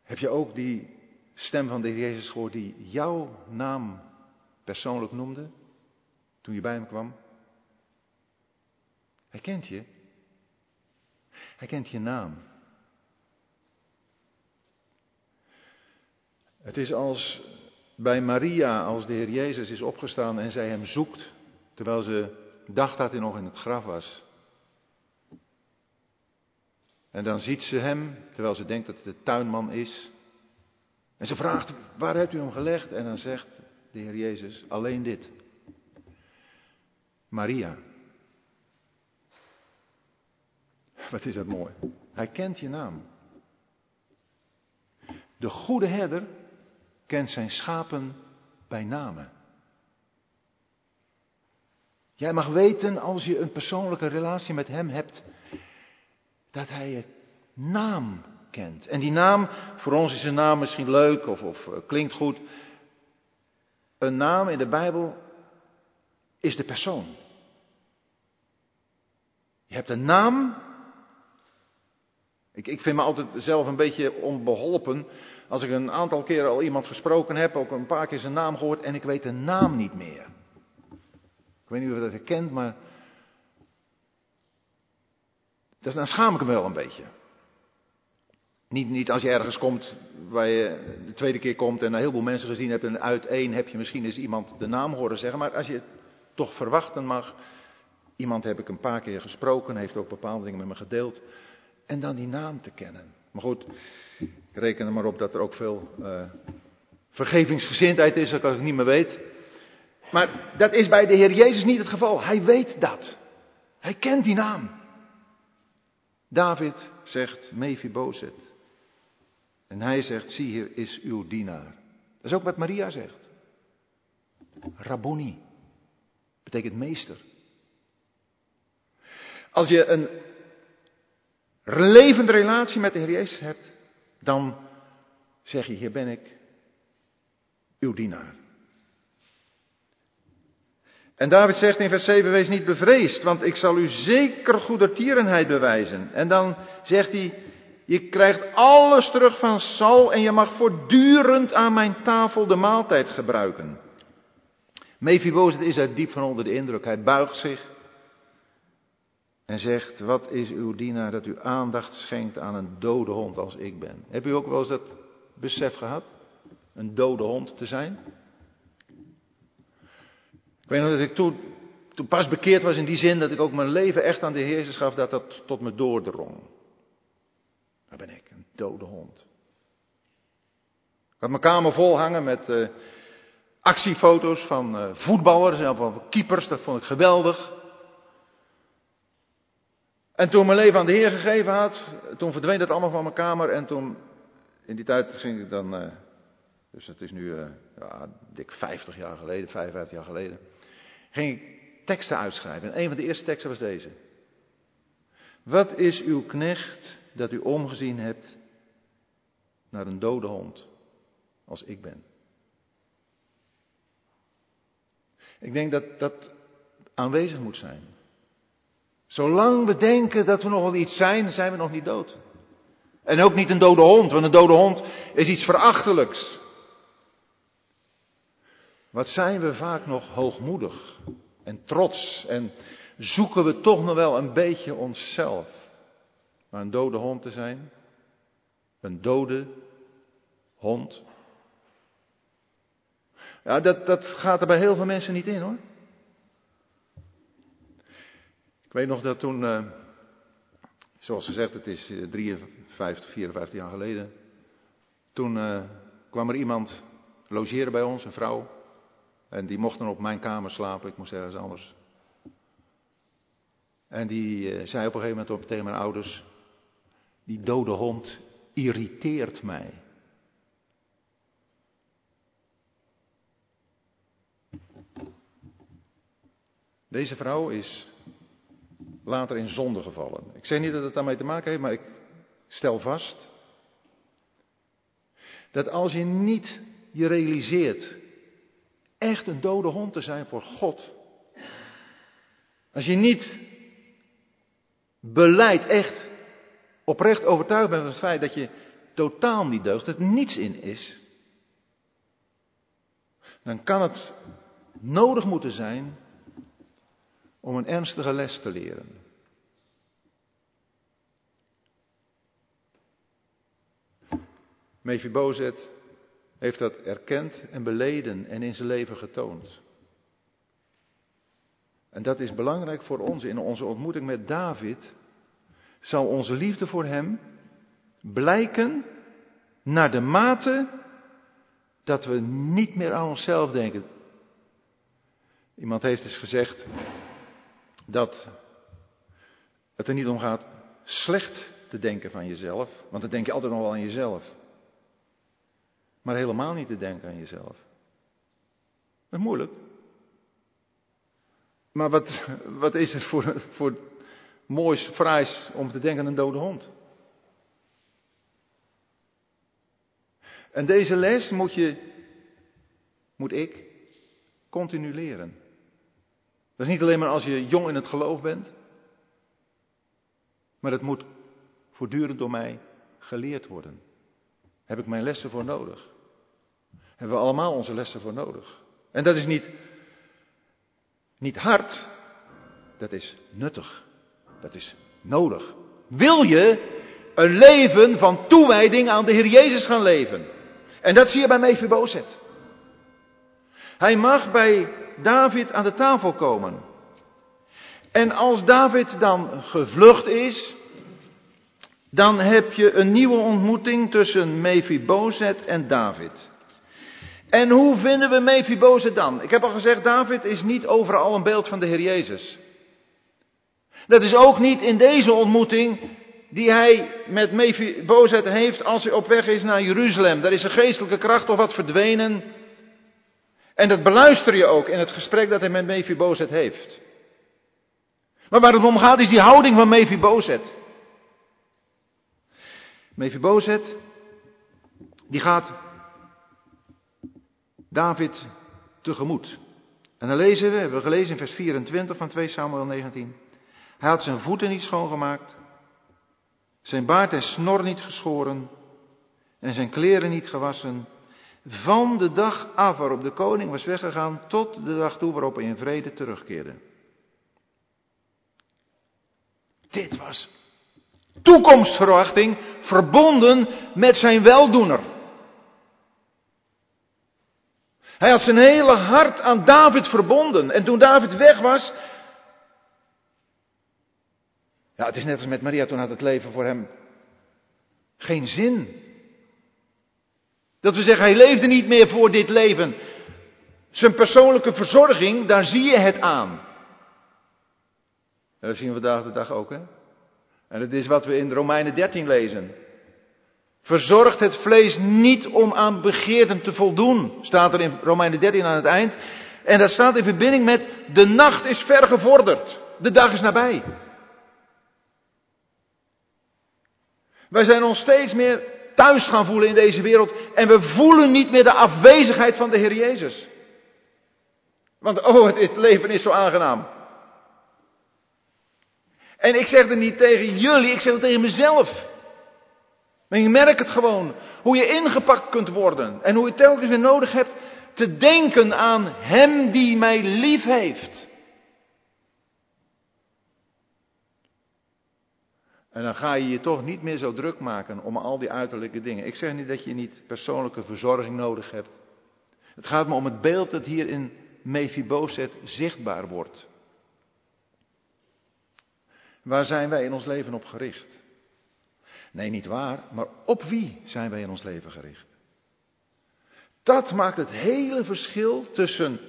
Heb je ook die stem van de Heer Jezus gehoord die jouw naam persoonlijk noemde toen je bij hem kwam? Hij kent je. Hij kent je naam. Het is als bij Maria, als de Heer Jezus is opgestaan en zij hem zoekt, terwijl ze dacht dat hij nog in het graf was. En dan ziet ze hem, terwijl ze denkt dat het de tuinman is. En ze vraagt, waar hebt u hem gelegd? En dan zegt de Heer Jezus, alleen dit. Maria. Wat is dat mooi. Hij kent je naam. De goede herder kent zijn schapen bij namen. Jij mag weten als je een persoonlijke relatie met hem hebt, dat hij je naam kent. En die naam, voor ons is een naam misschien leuk of, of uh, klinkt goed. Een naam in de Bijbel is de persoon. Je hebt een naam. Ik, ik vind me altijd zelf een beetje onbeholpen als ik een aantal keren al iemand gesproken heb, ook een paar keer zijn naam gehoord en ik weet de naam niet meer. Ik weet niet of je dat herkent, maar dan schaam ik me wel een beetje. Niet, niet als je ergens komt waar je de tweede keer komt en een heleboel mensen gezien hebt en uit één heb je misschien eens iemand de naam horen zeggen. Maar als je toch verwachten mag, iemand heb ik een paar keer gesproken, heeft ook bepaalde dingen met me gedeeld. En dan die naam te kennen. Maar goed, ik reken er maar op dat er ook veel uh, vergevingsgezindheid is, als ik het niet meer weet. Maar dat is bij de Heer Jezus niet het geval. Hij weet dat. Hij kent die naam. David zegt Mephibozet. En hij zegt, zie hier is uw dienaar. Dat is ook wat Maria zegt. Rabboni. Betekent meester. Als je een levende relatie met de Heer Jezus hebt, dan zeg je, hier ben ik, uw dienaar. En David zegt in vers 7, wees niet bevreesd, want ik zal u zeker goedertierenheid bewijzen. En dan zegt hij, je krijgt alles terug van Sal en je mag voortdurend aan mijn tafel de maaltijd gebruiken. Mephibozet is daar diep van onder de indruk. Hij buigt zich en zegt, wat is uw dienaar dat u aandacht schenkt aan een dode hond als ik ben. Heb u ook wel eens dat besef gehad? Een dode hond te zijn? Ik weet nog dat ik toen, pas bekeerd was in die zin dat ik ook mijn leven echt aan de Heer gaf, dat dat tot me doordrong. Daar ben ik, een dode hond. Ik had mijn kamer vol hangen met uh, actiefoto's van uh, voetballers en van keepers, dat vond ik geweldig. En toen mijn leven aan de Heer gegeven had, toen verdween dat allemaal van mijn kamer en toen, in die tijd ging ik dan, uh, dus het is nu uh, ja, dik 50 jaar geleden, 55 jaar geleden, ging ik teksten uitschrijven. En een van de eerste teksten was deze. Wat is uw knecht dat u omgezien hebt naar een dode hond, als ik ben? Ik denk dat dat aanwezig moet zijn. Zolang we denken dat we nog wel iets zijn, zijn we nog niet dood. En ook niet een dode hond, want een dode hond is iets verachtelijks. Wat zijn we vaak nog hoogmoedig en trots en zoeken we toch nog wel een beetje onszelf. Maar een dode hond te zijn, een dode hond Ja, dat, dat gaat er bij heel veel mensen niet in hoor. Ik weet nog dat toen, uh, zoals gezegd, het is 53, 54 jaar geleden. Toen uh, kwam er iemand logeren bij ons, een vrouw. En die mocht dan op mijn kamer slapen, ik moest ergens anders. En die zei op een gegeven moment tegen mijn ouders: Die dode hond irriteert mij. Deze vrouw is later in zonde gevallen. Ik zeg niet dat het daarmee te maken heeft, maar ik stel vast dat als je niet je realiseert echt een dode hond te zijn voor God, als je niet beleid echt oprecht overtuigd bent van het feit dat je totaal niet deugt, dat er niets in is, dan kan het nodig moeten zijn om een ernstige les te leren. Mephibozet heeft dat erkend en beleden en in zijn leven getoond. En dat is belangrijk voor ons in onze ontmoeting met David. Zal onze liefde voor hem blijken naar de mate dat we niet meer aan onszelf denken. Iemand heeft eens gezegd dat het er niet om gaat slecht te denken van jezelf, want dan denk je altijd nog wel aan jezelf. Maar helemaal niet te denken aan jezelf. Dat is moeilijk. Maar wat, wat is er voor, voor moois, fraais om te denken aan een dode hond? En deze les moet je, moet ik, continu leren. Dat is niet alleen maar als je jong in het geloof bent, maar het moet voortdurend door mij geleerd worden. Heb ik mijn lessen voor nodig. Hebben we allemaal onze lessen voor nodig. En dat is niet, niet hard, dat is nuttig. Dat is nodig. Wil je een leven van toewijding aan de Heer Jezus gaan leven? En dat zie je bij Mephibozet. Hij mag bij David aan de tafel komen. En als David dan gevlucht is, dan heb je een nieuwe ontmoeting tussen Mephibozet en David. En hoe vinden we Mephibozet dan? Ik heb al gezegd, David is niet overal een beeld van de Heer Jezus. Dat is ook niet in deze ontmoeting die hij met Mephibozet heeft als hij op weg is naar Jeruzalem. Daar is een geestelijke kracht of wat verdwenen. En dat beluister je ook in het gesprek dat hij met Mephibozet heeft. Maar waar het om gaat is die houding van Mephibozet. Mephibozet, die gaat David tegemoet. En dan lezen we, hebben we gelezen in vers 24 van 2 Samuel 19. Hij had zijn voeten niet schoongemaakt, zijn baard en snor niet geschoren en zijn kleren niet gewassen. Van de dag af waarop de koning was weggegaan tot de dag toe waarop hij in vrede terugkeerde. Dit was toekomstverwachting verbonden met zijn weldoener. Hij had zijn hele hart aan David verbonden. En toen David weg was. Ja, het is net als met Maria, toen had het leven voor hem geen zin. Dat we zeggen, hij leefde niet meer voor dit leven. Zijn persoonlijke verzorging, daar zie je het aan. En dat zien we vandaag de dag ook, hè? En dat is wat we in Romeinen 13 lezen. Verzorgt het vlees niet om aan begeerten te voldoen, staat er in Romeinen 13 aan het eind. En dat staat in verbinding met de nacht is ver gevorderd, de dag is nabij. Wij zijn ons steeds meer thuis gaan voelen in deze wereld en we voelen niet meer de afwezigheid van de Heer Jezus. Want oh, het leven is zo aangenaam. En ik zeg het niet tegen jullie, ik zeg het tegen mezelf. Maar je merkt het gewoon. Hoe je ingepakt kunt worden. En hoe je telkens weer nodig hebt te denken aan Hem die mij lief heeft. En dan ga je je toch niet meer zo druk maken om al die uiterlijke dingen. Ik zeg niet dat je niet persoonlijke verzorging nodig hebt. Het gaat me om het beeld dat hier in Mephibosheth zichtbaar wordt. Waar zijn wij in ons leven op gericht? Nee, niet waar, maar op wie zijn wij in ons leven gericht? Dat maakt het hele verschil tussen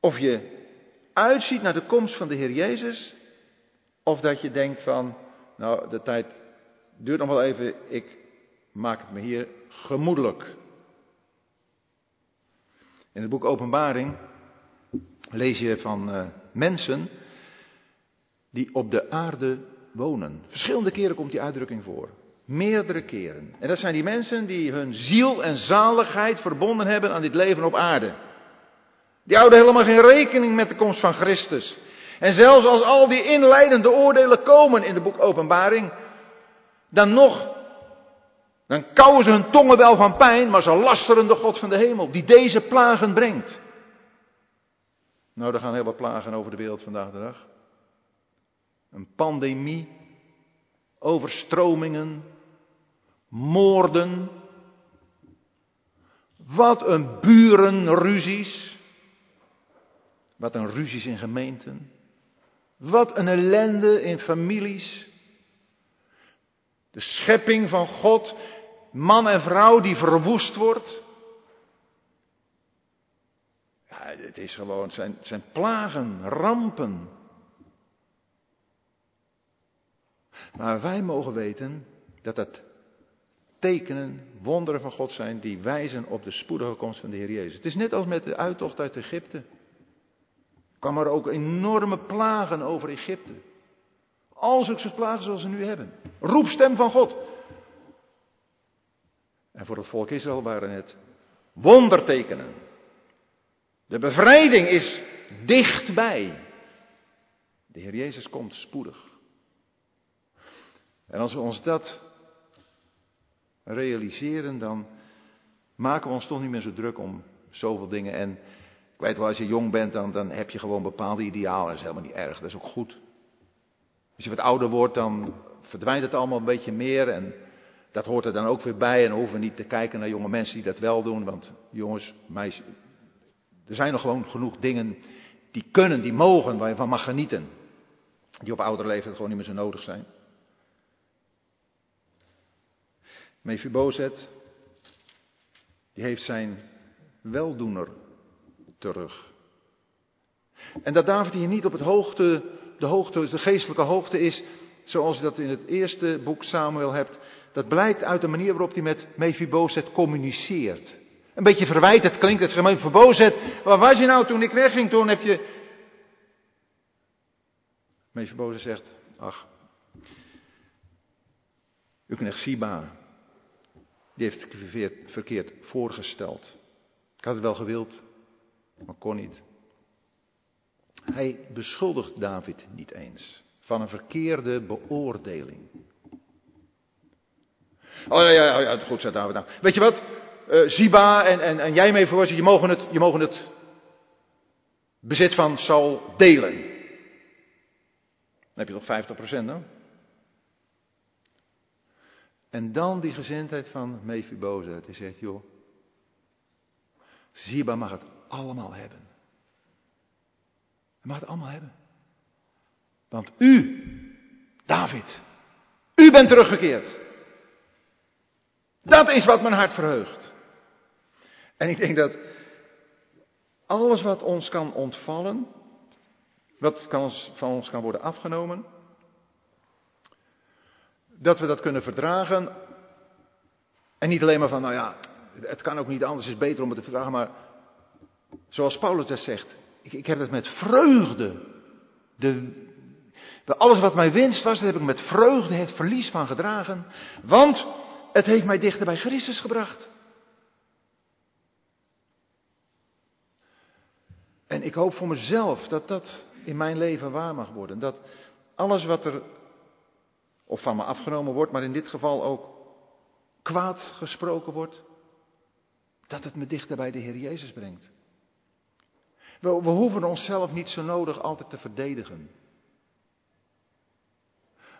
of je uitziet naar de komst van de Heer Jezus, of dat je denkt van, nou, de tijd duurt nog wel even, ik maak het me hier gemoedelijk. In het boek Openbaring lees je van uh, mensen die op de aarde wonen. Verschillende keren komt die uitdrukking voor. Meerdere keren. En dat zijn die mensen die hun ziel en zaligheid verbonden hebben aan dit leven op aarde. Die houden helemaal geen rekening met de komst van Christus. En zelfs als al die inleidende oordelen komen in de boek Openbaring, dan nog, dan kauwen ze hun tongen wel van pijn, maar ze lasteren de God van de hemel, die deze plagen brengt. Nou, er gaan heel wat plagen over de wereld vandaag de dag. Een pandemie, overstromingen, moorden. Wat een burenruzies. Wat een ruzies in gemeenten. Wat een ellende in families. De schepping van God, man en vrouw die verwoest wordt. Ja, het is gewoon, zijn, zijn plagen, rampen. Maar wij mogen weten dat het tekenen, wonderen van God zijn die wijzen op de spoedige komst van de Heer Jezus. Het is net als met de uittocht uit Egypte kwam er ook enorme plagen over Egypte. Al zulke plagen zoals ze nu hebben. Roepstem van God. En voor het volk Israël waren het wondertekenen. De bevrijding is dichtbij. De Heer Jezus komt spoedig. En als we ons dat realiseren, dan maken we ons toch niet meer zo druk om zoveel dingen. En weet wel, als je jong bent, dan, dan heb je gewoon bepaalde idealen. Dat is helemaal niet erg, dat is ook goed. Als je wat ouder wordt, dan verdwijnt het allemaal een beetje meer. En dat hoort er dan ook weer bij. En hoeven we niet te kijken naar jonge mensen die dat wel doen. Want jongens, meisjes, er zijn nog gewoon genoeg dingen die kunnen, die mogen, waar je van mag genieten. Die op oudere leeftijd gewoon niet meer zo nodig zijn. Mephibozet, die heeft zijn weldoener terug. En dat David hier niet op het hoogte, de hoogte, de geestelijke hoogte is, zoals je dat in het eerste boek Samuel hebt, dat blijkt uit de manier waarop hij met Mephibozet communiceert. Een beetje verwijtend klinkt het. Mephibozet, waar was je nou toen ik wegging? Toen heb je... Mephibozet zegt, ach, uw knecht Siba, die heeft het verkeerd voorgesteld. Ik had het wel gewild, maar kon niet. Hij beschuldigt David niet eens van een verkeerde beoordeling. Oh ja, ja, ja goed, zei David. Nou, weet je wat? Uh, Ziba en, en, en jij mee voor je mogen, het, je mogen het bezit van Saul delen. Dan heb je nog 50% dan. En dan die gezindheid van Mephibozet. Hij zegt, joh, Ziba mag het allemaal hebben. Hij mag het allemaal hebben. Want u, David, u bent teruggekeerd. Dat is wat mijn hart verheugt. En ik denk dat alles wat ons kan ontvallen, wat kan van ons kan worden afgenomen, dat we dat kunnen verdragen. En niet alleen maar van, nou ja, het kan ook niet anders, het is beter om het te verdragen, maar zoals Paulus dat zegt, ik, ik heb het met vreugde. De, alles wat mijn winst was, dat heb ik met vreugde het verlies van gedragen, want het heeft mij dichter bij Christus gebracht. En ik hoop voor mezelf dat dat in mijn leven waar mag worden. Dat alles wat er of van me afgenomen wordt, maar in dit geval ook kwaad gesproken wordt, dat het me dichter bij de Heer Jezus brengt. We, we hoeven onszelf niet zo nodig altijd te verdedigen.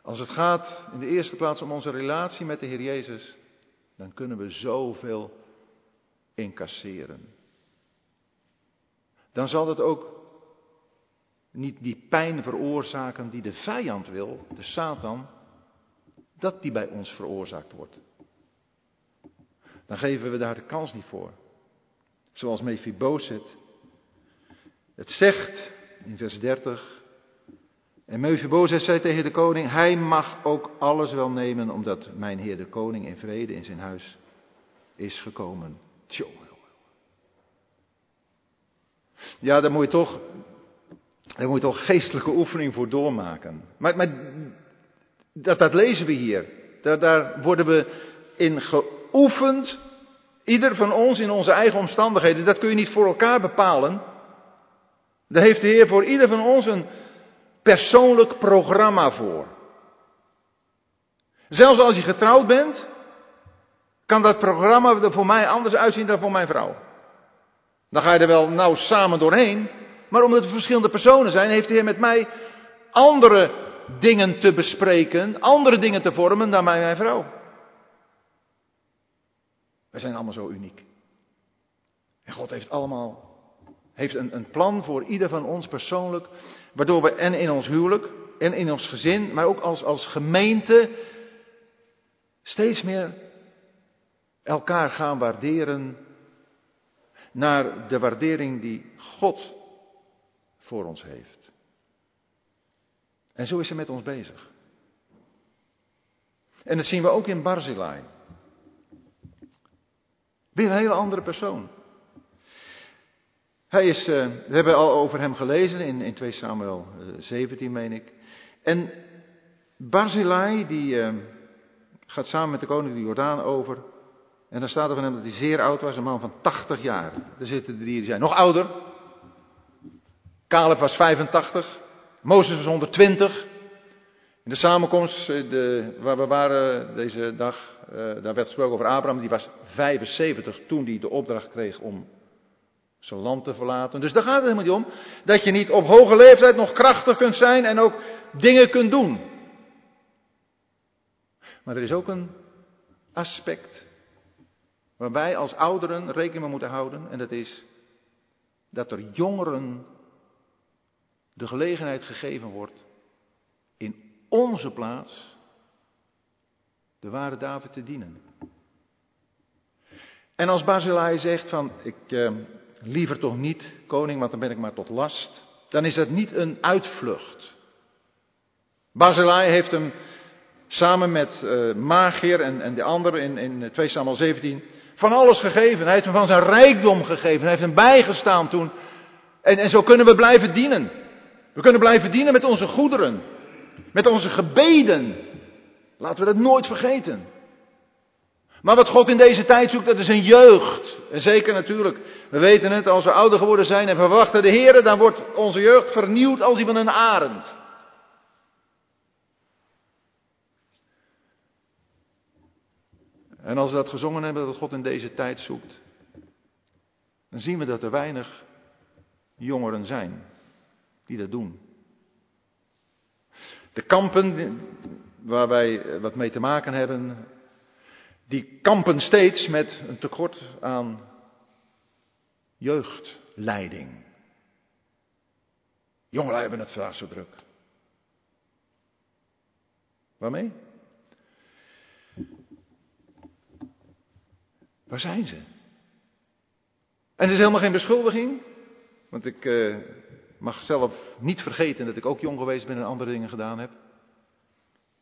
Als het gaat in de eerste plaats om onze relatie met de Heer Jezus, dan kunnen we zoveel incasseren. Dan zal het ook niet die pijn veroorzaken die de vijand wil, de Satan, dat die bij ons veroorzaakt wordt. Dan geven we daar de kans niet voor. Zoals Mephibozet het zegt in vers 30. En Mephibozet zei tegen de koning, hij mag ook alles wel nemen, omdat mijn heer de koning in vrede in zijn huis is gekomen. Tjonge. Ja, daar moet je toch, daar moet je toch geestelijke oefening voor doormaken. Maar, maar dat, dat lezen we hier. Daar worden we in geoefend. Ieder van ons in onze eigen omstandigheden. Dat kun je niet voor elkaar bepalen. Daar heeft de Heer voor ieder van ons een persoonlijk programma voor. Zelfs als je getrouwd bent, kan dat programma er voor mij anders uitzien dan voor mijn vrouw. Dan ga je er wel nauw samen doorheen. Maar omdat we verschillende personen zijn, heeft de Heer met mij andere dingen te bespreken, andere dingen te vormen dan bij mijn vrouw. We zijn allemaal zo uniek. En God heeft allemaal heeft een, een plan voor ieder van ons persoonlijk, waardoor we en in ons huwelijk en in ons gezin, maar ook als, als gemeente steeds meer elkaar gaan waarderen naar de waardering die God voor ons heeft. En zo is hij met ons bezig. En dat zien we ook in Barzilai. Weer een hele andere persoon. Hij is, uh, we hebben al over hem gelezen in, in 2 Samuel 17, eh, meen ik. En Barzilai, die uh, gaat samen met de koning de Jordaan over. En dan staat er van hem dat hij zeer oud was, een man van 80 jaar. Er zitten de die zijn nog ouder. Caleb was 85. Mozes was 120. In de samenkomst de, waar we waren deze dag, daar werd gesproken over Abraham. Die was 75 toen hij de opdracht kreeg om zijn land te verlaten. Dus daar gaat het helemaal niet om. Dat je niet op hoge leeftijd nog krachtig kunt zijn en ook dingen kunt doen. Maar er is ook een aspect waar wij als ouderen rekening mee moeten houden. En dat is dat er jongeren de gelegenheid gegeven wordt in onze plaats de ware David te dienen. En als Basilai zegt van ik, eh, liever toch niet, koning, want dan ben ik maar tot last. Dan is dat niet een uitvlucht. Barzillai heeft hem samen met uh, Magier en, en de anderen in, in 2 Samuel 17 van alles gegeven. Hij heeft hem van zijn rijkdom gegeven. Hij heeft hem bijgestaan toen. En, en zo kunnen we blijven dienen. We kunnen blijven dienen met onze goederen. Met onze gebeden. Laten we dat nooit vergeten. Maar wat God in deze tijd zoekt, dat is een jeugd. En zeker natuurlijk, we weten het, als we ouder geworden zijn en verwachten de Heer, dan wordt onze jeugd vernieuwd als die van een arend. En als we dat gezongen hebben, dat God in deze tijd zoekt, dan zien we dat er weinig jongeren zijn die dat doen. De kampen waar wij wat mee te maken hebben, die kampen steeds met een tekort aan jeugdleiding. Jongeren hebben het vandaag zo druk. Waarmee? Waar zijn ze? En het is helemaal geen beschuldiging, want ik uh, mag zelf niet vergeten dat ik ook jong geweest ben en andere dingen gedaan heb.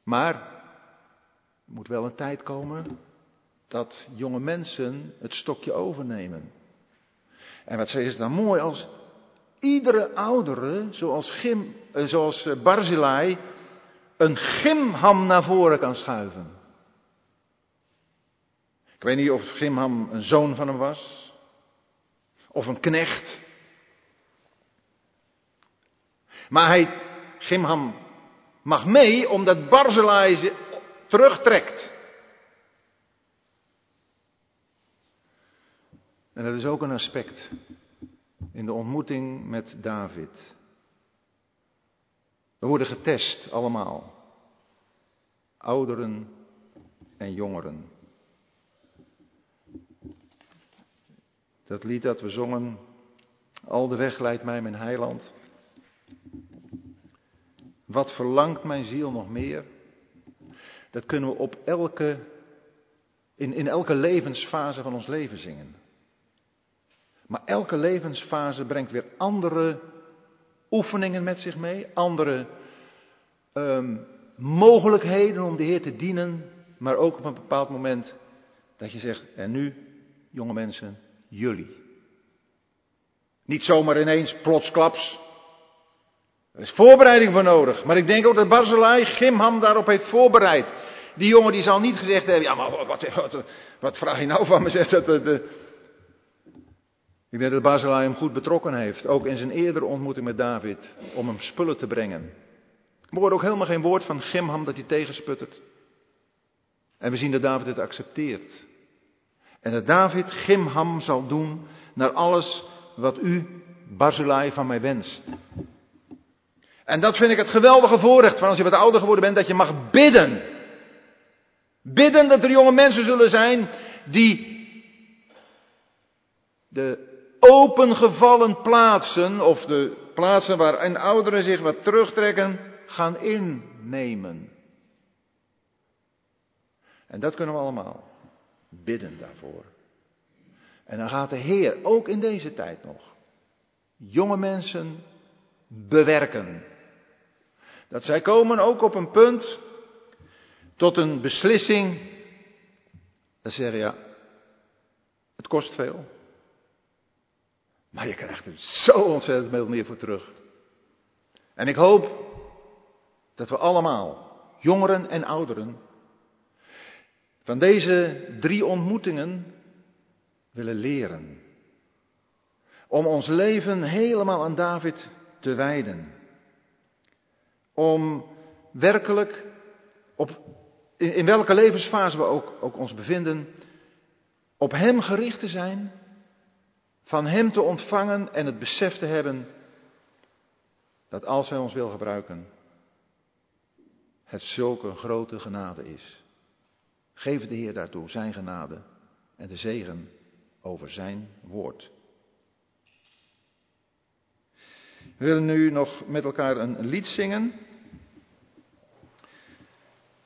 Maar er moet wel een tijd komen dat jonge mensen het stokje overnemen. En wat is dan mooi als iedere oudere, zoals, Gim, eh, zoals eh, Barzilai, een gimham naar voren kan schuiven. Ik weet niet of Gimham een zoon van hem was, of een knecht. Maar hij, Gimham, mag mee omdat Barzilai terugtrekt. En dat is ook een aspect in de ontmoeting met David. We worden getest allemaal. Ouderen en jongeren. Dat lied dat we zongen, al de weg leidt mij mijn heiland. Wat verlangt mijn ziel nog meer? Dat kunnen we op elke, in, in elke levensfase van ons leven zingen. Maar elke levensfase brengt weer andere oefeningen met zich mee, andere um, mogelijkheden om de Heer te dienen, maar ook op een bepaald moment dat je zegt, en nu, jonge mensen, jullie. Niet zomaar ineens plotsklaps. Er is voorbereiding voor nodig. Maar ik denk ook dat Barzilai Gimham daarop heeft voorbereid. Die jongen die zal niet gezegd hebben, ja maar wat, wat, wat vraag je nou van me? Zegt dat, de, ik denk dat Barzilai hem goed betrokken heeft. Ook in zijn eerdere ontmoeting met David. Om hem spullen te brengen. We horen ook helemaal geen woord van Gimham dat hij tegensputtert. En we zien dat David het accepteert. En dat David Gimham zal doen naar alles wat u, Barzilai, van mij wenst. En dat vind ik het geweldige voorrecht van als je wat ouder geworden bent, dat je mag bidden. Bidden dat er jonge mensen zullen zijn die de opengevallen plaatsen, of de plaatsen waarin ouderen zich wat terugtrekken, gaan innemen. En dat kunnen we allemaal. Bidden daarvoor. En dan gaat de Heer, ook in deze tijd nog, jonge mensen bewerken. Dat zij komen ook op een punt tot een beslissing. Dan zeggen ja, het kost veel. Maar je krijgt er zo ontzettend veel meer voor terug. En ik hoop dat we allemaal, jongeren en ouderen, van deze drie ontmoetingen willen leren. Om ons leven helemaal aan David te wijden. Om werkelijk, op, in, in welke levensfase we ook, ook ons bevinden, op Hem gericht te zijn, van Hem te ontvangen en het besef te hebben dat als Hij ons wil gebruiken, het zulke grote genade is. Geef de Heer daartoe zijn genade en de zegen over zijn woord. We willen nu nog met elkaar een lied zingen.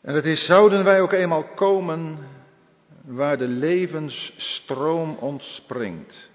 En het is, zouden wij ook eenmaal komen waar de levensstroom ontspringt.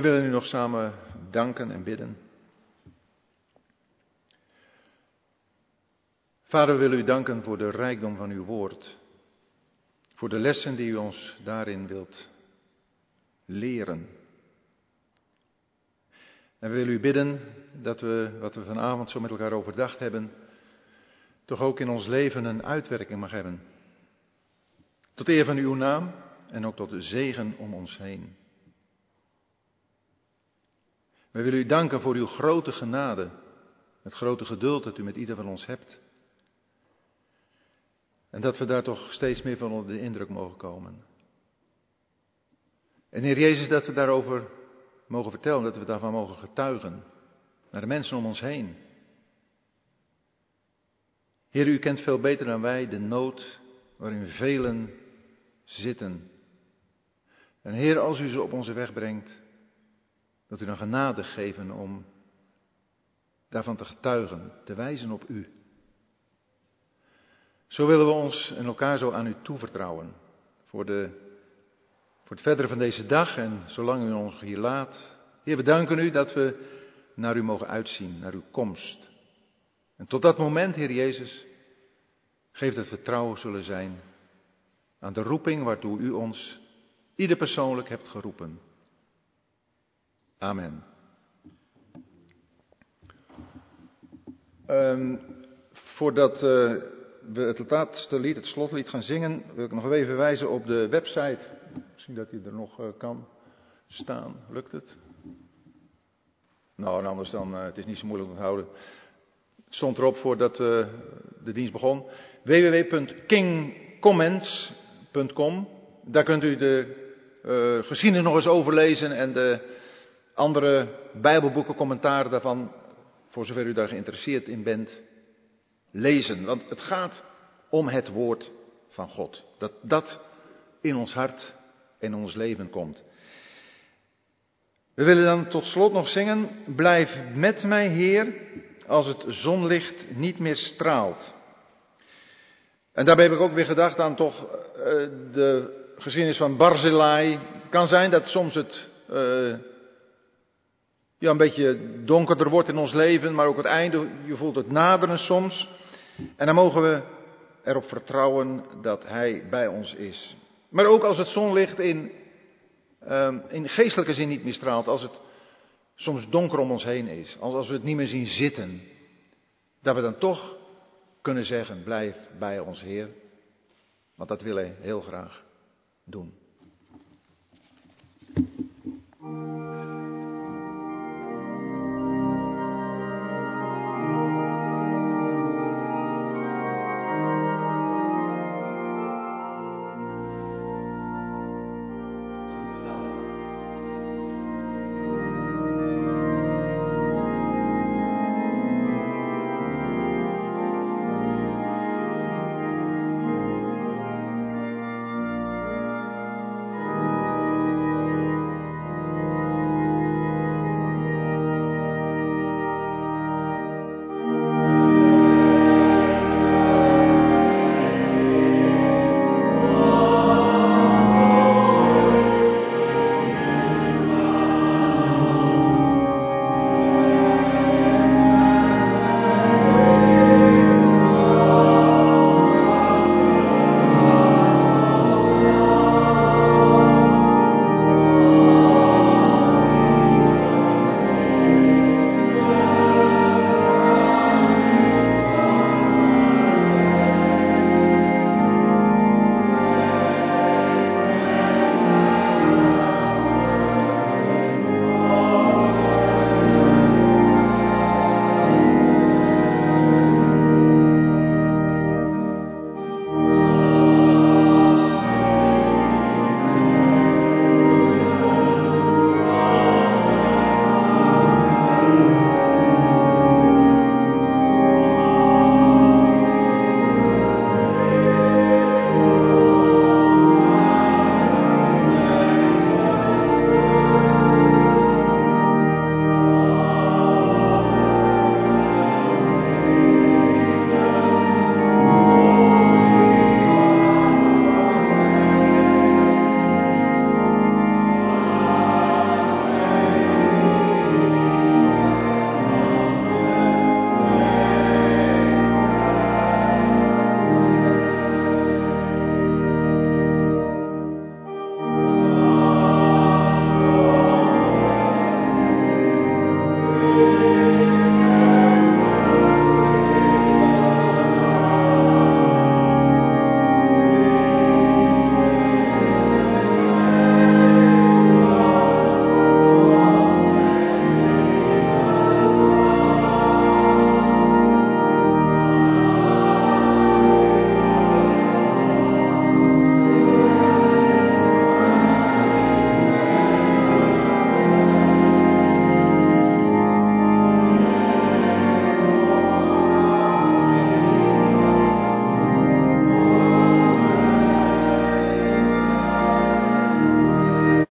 Wij willen u nog samen danken en bidden. Vader, we willen u danken voor de rijkdom van uw woord. Voor de lessen die u ons daarin wilt leren. En we willen u bidden dat we, wat we vanavond zo met elkaar overdacht hebben, toch ook in ons leven een uitwerking mag hebben. Tot eer van uw naam en ook tot de zegen om ons heen. We willen u danken voor uw grote genade, het grote geduld dat u met ieder van ons hebt. En dat we daar toch steeds meer van onder de indruk mogen komen. En Heer Jezus, dat we daarover mogen vertellen, dat we daarvan mogen getuigen. Naar de mensen om ons heen. Heer, u kent veel beter dan wij de nood waarin velen zitten. En Heer, als u ze op onze weg brengt, dat u dan genade geven om daarvan te getuigen, te wijzen op u. Zo willen we ons en elkaar zo aan u toevertrouwen. Voor, de, voor het verdere van deze dag en zolang u ons hier laat. Heer, we danken u dat we naar u mogen uitzien, naar uw komst. En tot dat moment, Heer Jezus, geef dat we zullen zijn aan de roeping waartoe u ons ieder persoonlijk hebt geroepen. Amen. Um, voordat uh, we het laatste lied, het slotlied gaan zingen, wil ik nog even wijzen op de website. Misschien dat die er nog uh, kan staan. Lukt het? Nou, anders dan, uh, het is niet zo moeilijk te onthouden. Het stond erop voordat de dienst begon. www.kingcomments.com Daar kunt u de geschiedenis nog eens overlezen en de andere Bijbelboeken, commentaren daarvan, voor zover u daar geïnteresseerd in bent, lezen. Want het gaat om het woord van God. Dat dat in ons hart en ons leven komt. We willen dan tot slot nog zingen, blijf met mij Heer, als het zonlicht niet meer straalt. En daarbij heb ik ook weer gedacht aan toch uh, de geschiedenis van Barzillai. Het kan zijn dat soms het uh, ja, een beetje donkerder wordt in ons leven, maar ook het einde, je voelt het naderen soms. En dan mogen we erop vertrouwen dat Hij bij ons is. Maar ook als het zonlicht in, uh, in geestelijke zin niet meer straalt, als het soms donker om ons heen is, als, als we het niet meer zien zitten, dat we dan toch kunnen zeggen, blijf bij ons Heer, want dat wil Hij heel graag doen.